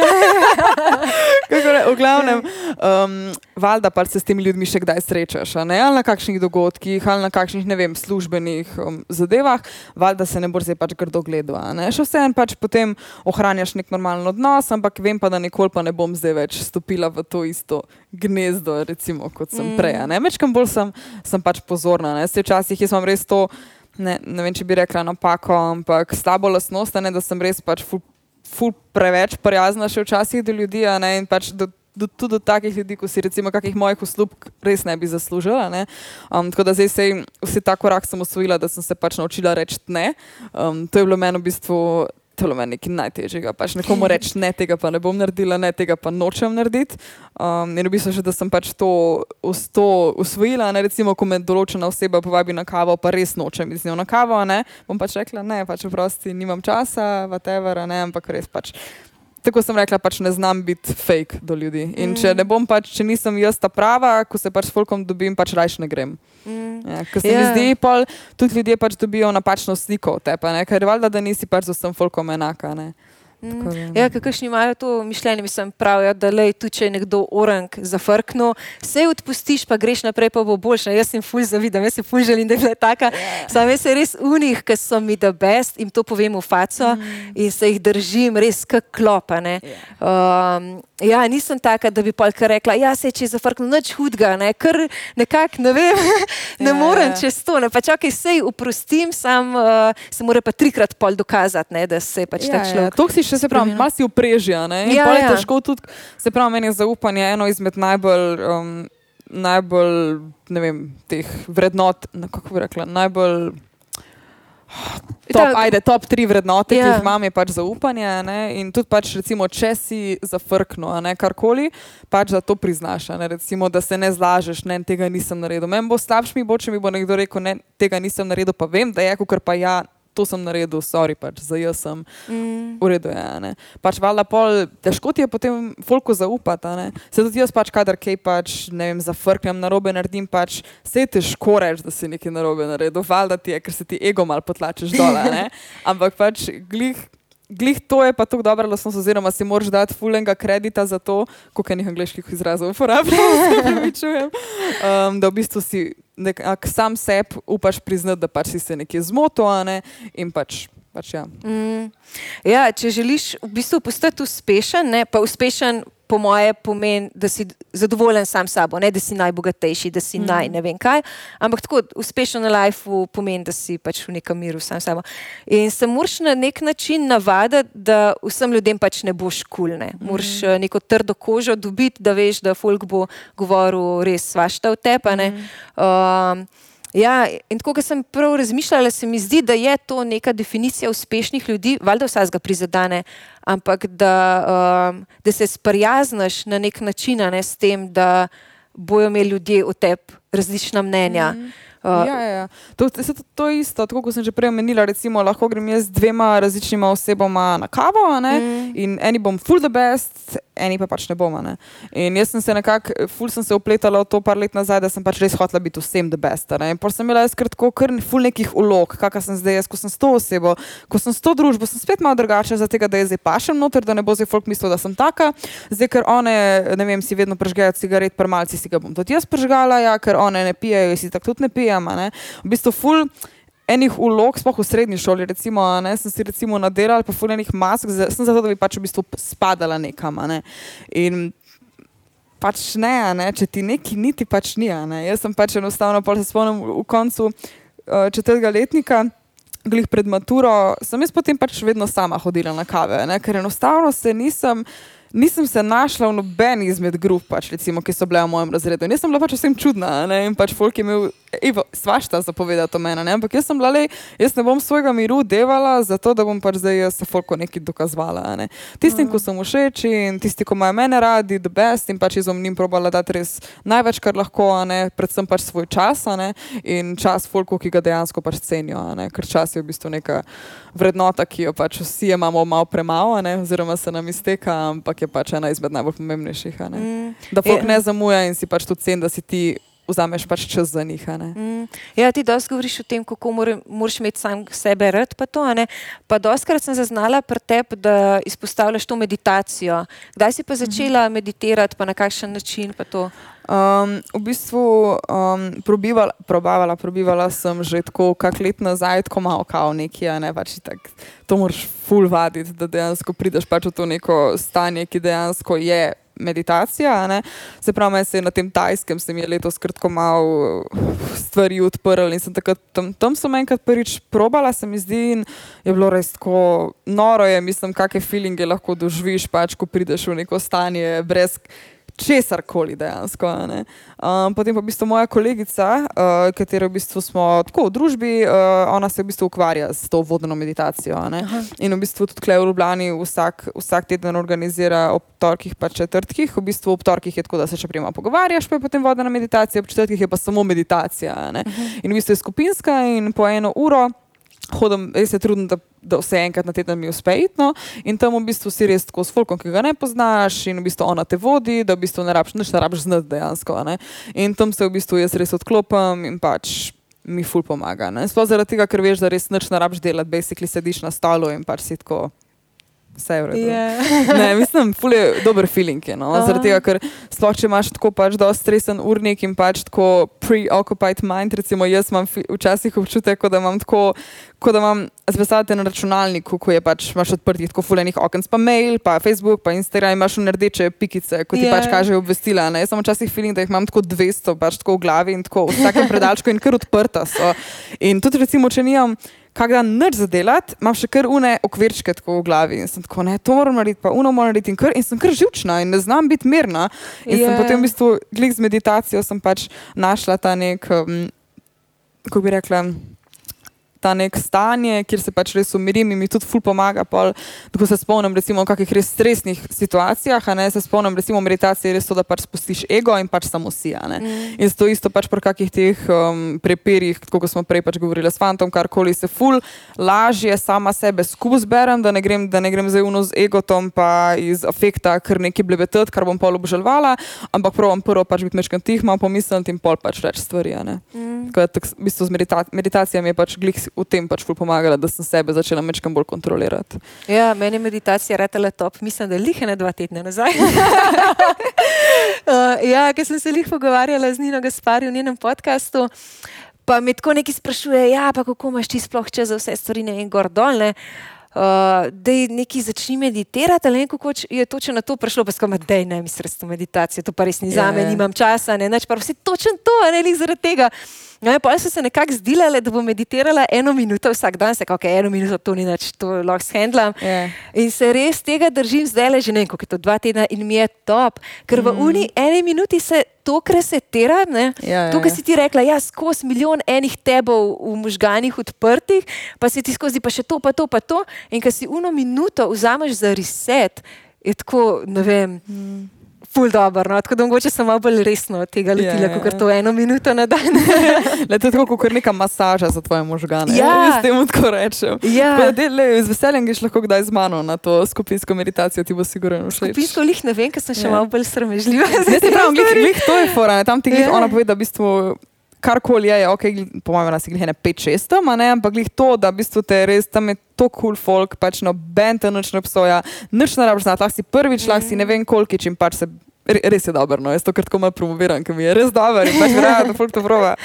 Speaker 3: Ja, ja, ja. v glavnem, um, valjda pa se s temi ljudmi še kdaj srečaš, ali na kakšnih dogodkih, ali na kakšnih, ne vem, službenih um, zadevah, valjda se ne bo zdaj pač grdo gledal. Še vseeno pač potem ohranjaš nek normalen odnos, ampak vem pa, da nikoli pa ne bom zdaj več stopila v to isto gnezdo, recimo, kot sem mm. prej. Večkrat bolj sem, sem pač pozorna. Včasih jaz imam res to, ne, ne vem, če bi rekla napako, ampak slabo lasnost, ne, da sem res pač ful, ful preveč prijazna še včasih do ljudi in pač do do, tudi do takih ljudi, kot si recimo kakih mojih uslub, res ne bi zaslužila. Ne? Um, tako da zdaj se jim vsi ta korak sem usvojila, da sem se pač naučila reči ne. Um, to je bilo meni v bistvu. To je meni najtežjega. Pač nekomu reči, ne, tega pa ne bom naredila, ne, tega pa nočem narediti. Um, in v bistvu, že, da sem pač to, to usvojila. Ne, recimo, ko me določena oseba povabi na kavo, pa res nočem iz njo na kavo, ne, bom pač rekla, ne, pač vprosti, nimam časa, whatever, ne, ampak res pač tako sem rekla, pač ne znam biti fake do ljudi. In mm. če ne bom pač, če nisem jaz ta prava, ko se pač s folkom dobim, pač rajš ne grem. Mm. Ja, ker se yeah. mi ja. zdi, pol, tudi ljudje pač dobijo napačno sliko od tebe, ker je valjda, da nisi pač z vsem folkom enaka. Ne?
Speaker 2: Mm. Ja, kakšni imajo to mišljenje, mislim, pravijo, da le tu, če je nekdo orang zafrknil, se odpustiš, pa greš naprej, pa bo boljše. Jaz sem ful zavidam, jaz sem ful želim, da je bila taka. Yeah. Ja. Sam jaz sem res unih, ki so mi the best, jim to povem v faco mm. in se jih držim res kak klopane. Yeah. Um, ja, nisem taka, da bi polka rekla, ja, se če je zafrknil, nič hudga, ne, ker nekako ne vem, (laughs) ne yeah. morem čez to. Ne. Pa čakaj, sej uprostim, sam uh, se mora pa trikrat pol dokazati, ne, da se pač yeah, ta človek
Speaker 3: še se pravi, malo si uprežja. Ja, ja. težko tudi, se pravi, meni je zaupanje eno izmed najbolj, um, najbolj ne vem, teh vrednot, kako bi rekla, najbolj. Top, ajde, top tri vrednote, yeah. ki jih ja. imam, je pač zaupanje. Ne? In tudi, pač, recimo, če si zafrknil karkoli, pač da to priznaš. Recimo, da se ne zlažeš, ne, tega nisem naredil. Meni bo slabše, mi bo, če mi bo nekdo rekel, ne, tega nisem naredil, pa vem, da je, ker pa ja to sem naredil, sorry, pač, za jaz sem mm. v redu. Ja, pač, valjda, pol, težko ti je potem folko zaupati. Se tudi jaz, pač, kadar kaj pač, zafrknem na robe, naredim, pač, se je težko reči, da si nekaj narobe naredil. Valjda ti je, ker se ti ego mal potlačeš dol. (laughs) Ampak pač, glih. Glih to je pa tako dobro, da smo se oziroma si moraš dati fulenga kredita za to, koliko enih angliških izrazov uporabljam. (laughs) um, da v bistvu si nekak sam sebi upaš priznati, da pač si se nekje zmotil ne? in pač. pač ja.
Speaker 2: Mm. Ja, če želiš v bistvu postati uspešen, ne, pa uspešen po moje pomeni, da si zadovoljen sam s sabo, ne da si najbogatejši, da si mm. naj ne vem kaj. Ampak tako uspešen na lifeu pomeni, da si pač v nekem miru sam s sabo. In se moraš na nek način navaditi, da vsem ljudem pač ne boš kul. Ne. Moraš mm. neko trdo kožo dobiti, da veš, da folk bo govoril res svašta v tepa. Mm. Ja, in tako, kot sem prav razmišljala, se mi zdi, da je to neka definicija uspešnih ljudi, valjda vsaj ga prizadene, ampak da, um, da se sprijaznaš na nek način ne, s tem, da bojo imeli ljudje o tebi različna mnenja. Mm -hmm.
Speaker 3: Uh, ja, ja. ja. To, to, to je isto, tako kot sem že prej omenila. Recimo, lahko grem jaz z dvema različnima osebama na kavo mm. In eni bom full the best, eni pa pač ne bomo. Ne? In jaz sem se nekako, full sem se upletala v to par let nazaj, da sem pač res hotela biti vsem the best. Ne? In pa sem imela jaz kratko kar full nekih ulog, kakor sem zdaj jaz, ko sem s to osebo, ko sem s to družbo, sem spet malo drugačna, zato da jaz zdaj pašem noter, da ne bo zdaj folk mislil, da sem taka. Zdaj, ker one, ne vem, si vedno prežgejo cigaret, pa malci si ga bom tudi jaz prežgala, ja, ker one ne pijejo, si tako tudi ne pijem. Ne? V bistvu full enih ulog, sploh v srednji šoli, recimo, ne, sem si recimo nadelala, pa fuljenih mask, sem zato, da bi pač v bistvu spadala nekam. Ne. In pač ne, ne, če ti neki niti pač ni. Ne. Jaz sem pač enostavno, pa se spomnim v koncu uh, četrtega letnika. Glih pred maturo sem jaz potem pač vedno sama hodila na kave, ne? ker enostavno se nisem nisem se našla v nobeni izmed grup, pač, recimo, ki so bile v mojem razredu. In jaz sem bila pač vsem čudna ne? in pač folk je imel evo, svašta zapovedati o meni. Ampak jaz sem bila le, jaz ne bom svojega miru devala, zato da bom pač zdaj se folko nekaj dokazovala. Ne? Tistim, mm. ko sem všeč in tisti, ko imajo mene radi, the best in pač izom njim probala dati res največ, kar lahko, predvsem pač svoj čas in čas folko, ki ga dejansko pač cenijo. Ker čas je v bistvu neka vrednota, ki jo pač vsi imamo malo premalo, oziroma se nam izteka, ampak je pač ena izmed najbolj pomembnejših. Mm. Da folk ne zamuja in si pač tudi cen, da si ti vzameš pač čas za njih. Mm.
Speaker 2: Ja, ti dosti govoriš o tem, kako moraš imeti sam sebe rad. Pa, to, pa doskrat sem zaznala pri tebi, da izpostavljaš to meditacijo. Kdaj si pa mhm. začela mm. meditirati, pa na kakšen način?
Speaker 3: Um, v bistvu um, probivala, probavala, probivala sem že tako, kak let nazaj, tako malo kao neki, ne pač tak, to moraš full vaditi, da dejansko prideš pač v to neko stanje, ki dejansko je meditacija. Ne? Se pravi, se na tem tajskem se mi je letos kratko malo stvari odprl in sem takrat tam, tam sem enkrat prvič probala, se mi zdi, in je bilo res tako noro, je, mislim, kakšne feelinge lahko doživiš, pač, ko prideš v neko stanje brez česar koli dejansko. Um, potem pa v bistvu moja kolegica, uh, katero v bistvu smo tako v družbi, uh, ona se v bistvu ukvarja s to vodno meditacijo. In v bistvu tudi tukaj v Ljubljani vsak, vsak teden organizira ob torkih pa četrtkih. V bistvu ob torkih je tako, da se še prima pogovarjaš, pa je potem vodna meditacija, ob četrtkih je pa samo meditacija. In v bistvu je skupinska in po eno uro hodim, res se trudim, da, da vse enkrat na teden mi uspe itno in tam v bistvu si res tako s folkom, ki ga ne poznaš in v bistvu ona te vodi, da v bistvu ne rabiš, ne rabiš znati dejansko. Ne? In tam se v bistvu jaz res odklopim in pač mi ful pomaga. Sploh zaradi tega, ker veš, da res nič ne rabiš delati, basically sediš na stolu in pač si tako vse je v redu. Yeah. (laughs) ne, mislim, ful je dober feeling. Je, no? Zaradi tega, ker sploh če imaš tako pač dosti stresen urnik in pač tako preoccupied mind, recimo jaz imam včasih občutek, da imam tako, kot da imam zvezdate na računalniku, ko je pač imaš odprtih tako fuljenih okens, pa mail, pa Facebook, pa Instagram, imaš v rdeče pikice, ko ti yeah. pač kažejo obvestila. Ne? Jaz sem včasih feeling, da jih imam tako 200, pač tako v glavi in tako v vsakem predalčku in kar odprta so. In tudi recimo, če nimam kak dan nič za delati, imam še kar une okvirčke tako v glavi in sem tako, ne, to moram narediti, pa uno moram narediti in, kar, in sem kar živčna in ne znam biti mirna. In yeah. sem potem v bistvu, glik z meditacijo, sem pač našla ta nek, um, kako bi rekla, ta nek stanje, kjer se pač res umirim in mi tudi ful pomaga. Pol, ko se spomnim, recimo, v kakih res stresnih situacijah, ne, se spomnim, recimo, meditacije je res to, da pač spustiš ego in pač samo si. Mm. In to isto pač pri kakih teh um, prepirih, kot smo prej pač govorili s fantom, karkoli se ful, lažje sama sebe skupaj zberem, da ne grem, da ne grem zdaj uno z egotom, pa iz afekta, ker nekaj blebetet, kar bom pol obžalovala, ampak provam prvo pač biti mečkam tih, malo pomisliti in pol pač reči stvari. Mm. Tako, tak, v bistvu z medita meditacijami je pač glik v tem pač pomagala, da sem sebe začela mečkam bolj kontrolirati.
Speaker 2: Ja, meni je meditacija retela top, mislim, da je lihene dva tedna nazaj. (laughs) uh, ja, ker sem se lih pogovarjala z Nino Gaspari v njenem podkastu. Pa mi tako neki sprašuje, ja, pa kako imaš ti sploh čez vse stvari in gor dol. Ne? Uh, da neki začni meditirati, ali kako je točno na to prišlo, pa skoro da je ne, mislim, da je to pa res ni za me, yeah. nimam časa, ne, neč pa vse točno to, ne, ne, zaradi tega. No, pa so se nekako zdile, da bom meditirala eno minuto vsak dan, se kako eno minuto to ni več, to lahko shendlam. Yeah. In se res tega držim zdaj le že nekaj, kot je to dva tedna in mi je top, ker mm. v uni eni minuti se to kresetira. Ja, ja, to, kar si ti rekla, ja, skozi milijon enih tebov v možganjih odprtih, pa si ti skozi pa še to, pa to, pa to. In ko si uno minuto vzameš za reset, je tako, ne vem. Mm ful dobro. No? Tako da mogoče sem malo bolj resno od tega lotila, yeah. kot to eno minuto na dan. (laughs)
Speaker 3: le, to je tako kot neka masaža za tvoje možgane.
Speaker 2: Ja,
Speaker 3: s tem tako rečem.
Speaker 2: Ja.
Speaker 3: De, le, z veseljem greš lahko kdaj z mano na to skupinsko meditacijo, ti bo sigurno všeč.
Speaker 2: Skupinsko lih ne vem, ker sem še yeah. malo bolj sramežljiva.
Speaker 3: Zdaj ti pravim, glih, glih, to je fora. Tam ti yeah. ona pove, da v bistvu karkoli je, ok, po mojem, nas je glih ne 5-6 tam, ampak glih to, da v bistvu te res tam je to kul cool folk, pač no, ben te noč ne obsoja, nič ne rabiš znati, lahko si prvič, lahko si ne vem koliko, čim pač se. Res je dobro, no. jaz to kratko malo promoviram, ker mi je res dobro in pač verjamem, da folk to prova. (laughs)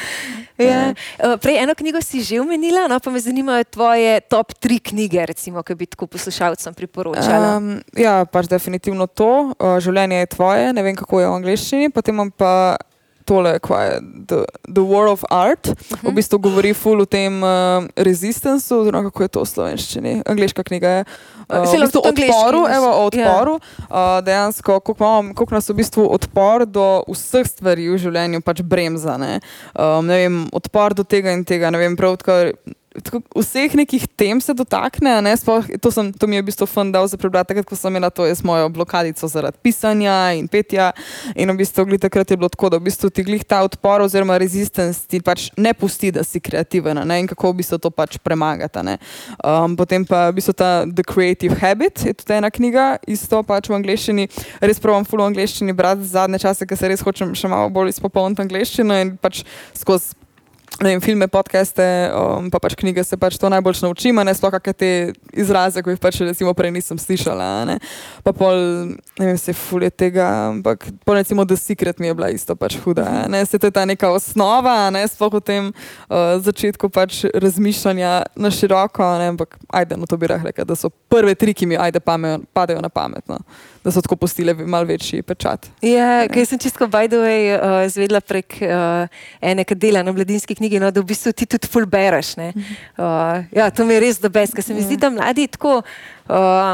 Speaker 2: Ja. Uh, prej eno knjigo si že omenila, no pa me zanimajo tvoje top tri knjige, recimo, ki bi tako poslušalcem priporočala. Um,
Speaker 3: ja, pač definitivno to. Uh, življenje je tvoje, ne vem kako je v angliščini, potem imam pa tole, kaj je The, the War of Art, uh -huh. v mhm. bistvu govori ful o tem uh, rezistencu, oziroma kako je to v slovenščini, angliška knjiga je. Uh, v bistvu odporu, evo, o ja. odporu, yeah. uh, dejansko, koliko nas v bistvu odpor do vseh stvari v življenju pač bremza. Ne? Um, ne vem, odpor do tega in tega, ne vem, prav tako vseh nekih tem se dotakne. Sploh, to, sem, to mi je v bistvu fun dal za prebrati, takrat, ko sem imela to z mojo blokadico zaradi pisanja in petja. In v bistvu glih, takrat je bilo tako, da v bistvu ti glih ta odpor oziroma rezistence ti pač ne pusti, da si kreativen ne? in kako v bistvu to pač premagati. Um, potem pa v bistvu ta The Creative Habit, je tudi ena knjiga, isto pač v angleščini. Res pravim, full v angleščini brati zadnje čase, ker se res hočem še malo bolj izpopolniti angleščino in pač skozi vem, filme, podcaste, um, pa pač knjige se pač to najbolj naučim, ne sploh kakšne te izraze, ki jih pač recimo prej nisem slišala. Ne. Pa pol, ne vem, se fulje tega, ampak pol recimo The Secret mi je bila isto pač huda. Ne. Se to je ta neka osnova, ne sploh v tem uh, začetku pač razmišljanja na široko, ne, ampak ajde, no to bi rekla, da so prve tri, ki mi ajde pamejo, padejo na pametno da so tako postile malo večji pečat.
Speaker 2: Ja, kaj sem čisto, by the way, uh, zvedla prek uh, ene, ki dela na mladinski knjigi, no, da v bistvu ti tudi ful bereš. Uh, ja, to mi je res dobe, ker se mi zdi, da mladi tako uh,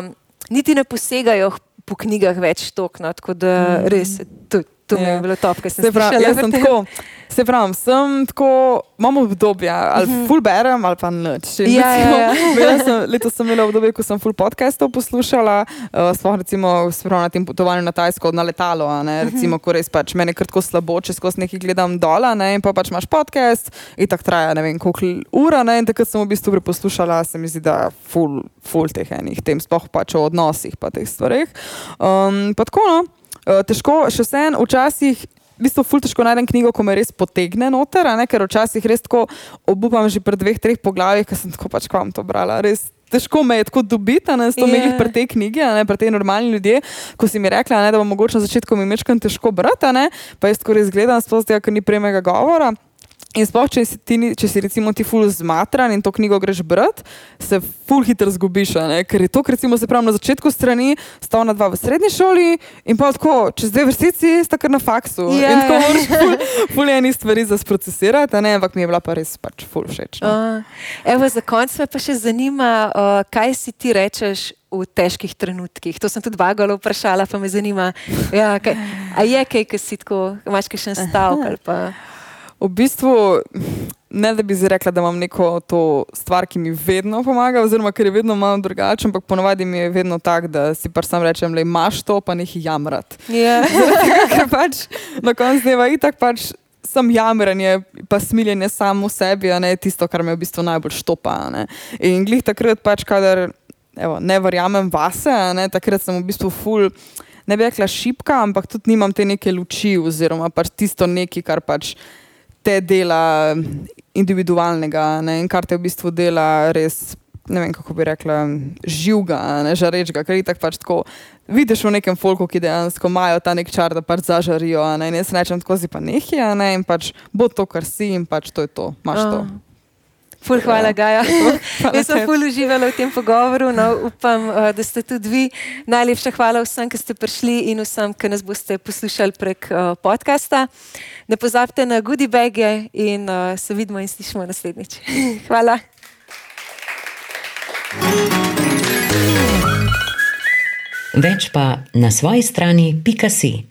Speaker 2: niti ne posegajo po knjigah več tokno, tako da res tudi. To mi je ja. bilo top, ker sem se
Speaker 3: pravi. Se pravi, sem tako, imam obdobje, ali mm -hmm. full berem, ali pa nič.
Speaker 2: Ja, ja, (laughs) ja.
Speaker 3: sem, letos sem imela obdobje, ko sem full podcastov poslušala, uh, sploh recimo na tem potovanju na Tajsko na letalo, ne, mhm. recimo, ko res pač meni kratko slabo, če skozi nekaj gledam dol, ne, in pa pač imaš podcast in tako traja ne vem koliko ura, ne, in takrat sem v bistvu preposlušala, se mi zdi, da full, full teh enih tem, sploh pač o odnosih pa teh stvareh. Um, pa tako, no. Uh, težko, še vsem, včasih v bistvu ful težko najdem knjigo, ko me res potegne noter, ne? ker včasih res tako obupam že pri dveh, treh poglavjih, ker sem tako pač kvam to brala. Res težko me je tako dobiti, da so imeli yeah. pri tej knjigi, ne pri tej normalni ljudje. Ko si mi rekla, ne, da bo mogoče na začetku mi mečkam težko brati, pa jaz tako res gledam, sploh tega, ker ni premega govora. In sploh, če si, ti, če si recimo ti ful zmatran in to knjigo greš brati, se ful hitro zgubiš. Ker je to, recimo, se pravi na začetku strani, sta ona dva v srednji šoli in pa tako, čez dve vrstici sta kar na faksu. Yeah. In tako moraš ful, ful eni stvari za sprocesirati, ampak mi je bila pa res pač ful všeč. No.
Speaker 2: Uh, evo, za konec me pa še zanima, uh, kaj si ti rečeš. V težkih trenutkih. To sem tudi vagalo vprašala, pa me zanima, ja, kaj, je kaj, ki si tako, imaš še en stavek.
Speaker 3: V bistvu, ne da bi zdaj rekla, da imam neko to stvar, ki mi vedno pomaga, oziroma ker je vedno malo drugačen, ampak ponovadi mi je vedno tako, da si pa sam rečem, da imaš to, pa nekaj jamrat.
Speaker 2: Yeah.
Speaker 3: Ker pač na koncu dneva itak pač. Sem jamranje, pa smiljenje samo sebi, a ne tisto, kar me v bistvu najbolj štopa. Ne. In glih takrat, pač, kadar evo, ne verjamem vase, ne, takrat sem v bistvu full, ne bi rekla šipka, ampak tudi nimam te neke luči, oziroma pač tisto nekaj, kar pač te dela individualnega ne, in kar te v bistvu dela res. Ne vem, kako bi rekla, živega, ne žarečega, ker je tako pač tako. Vidiš v nekem folku, ki dejansko imajo ta nek čar, da pač zažarijo. Ne, in jaz rečem, tako si pa nekaj, ne, in pač bo to, kar si, in pač to je to, imaš to. Uh. (laughs)
Speaker 2: Ful, hvala, Gaja. Jaz sem ful uživala v tem pogovoru. No, upam, uh, da ste tudi vi. Najlepša hvala vsem, ki ste prišli in vsem, ki nas boste poslušali prek uh, podcasta. Ne pozabite na goodie bage in uh, se vidimo in slišimo naslednjič. (laughs) hvala.
Speaker 1: Več pa na svoji strani, pika si.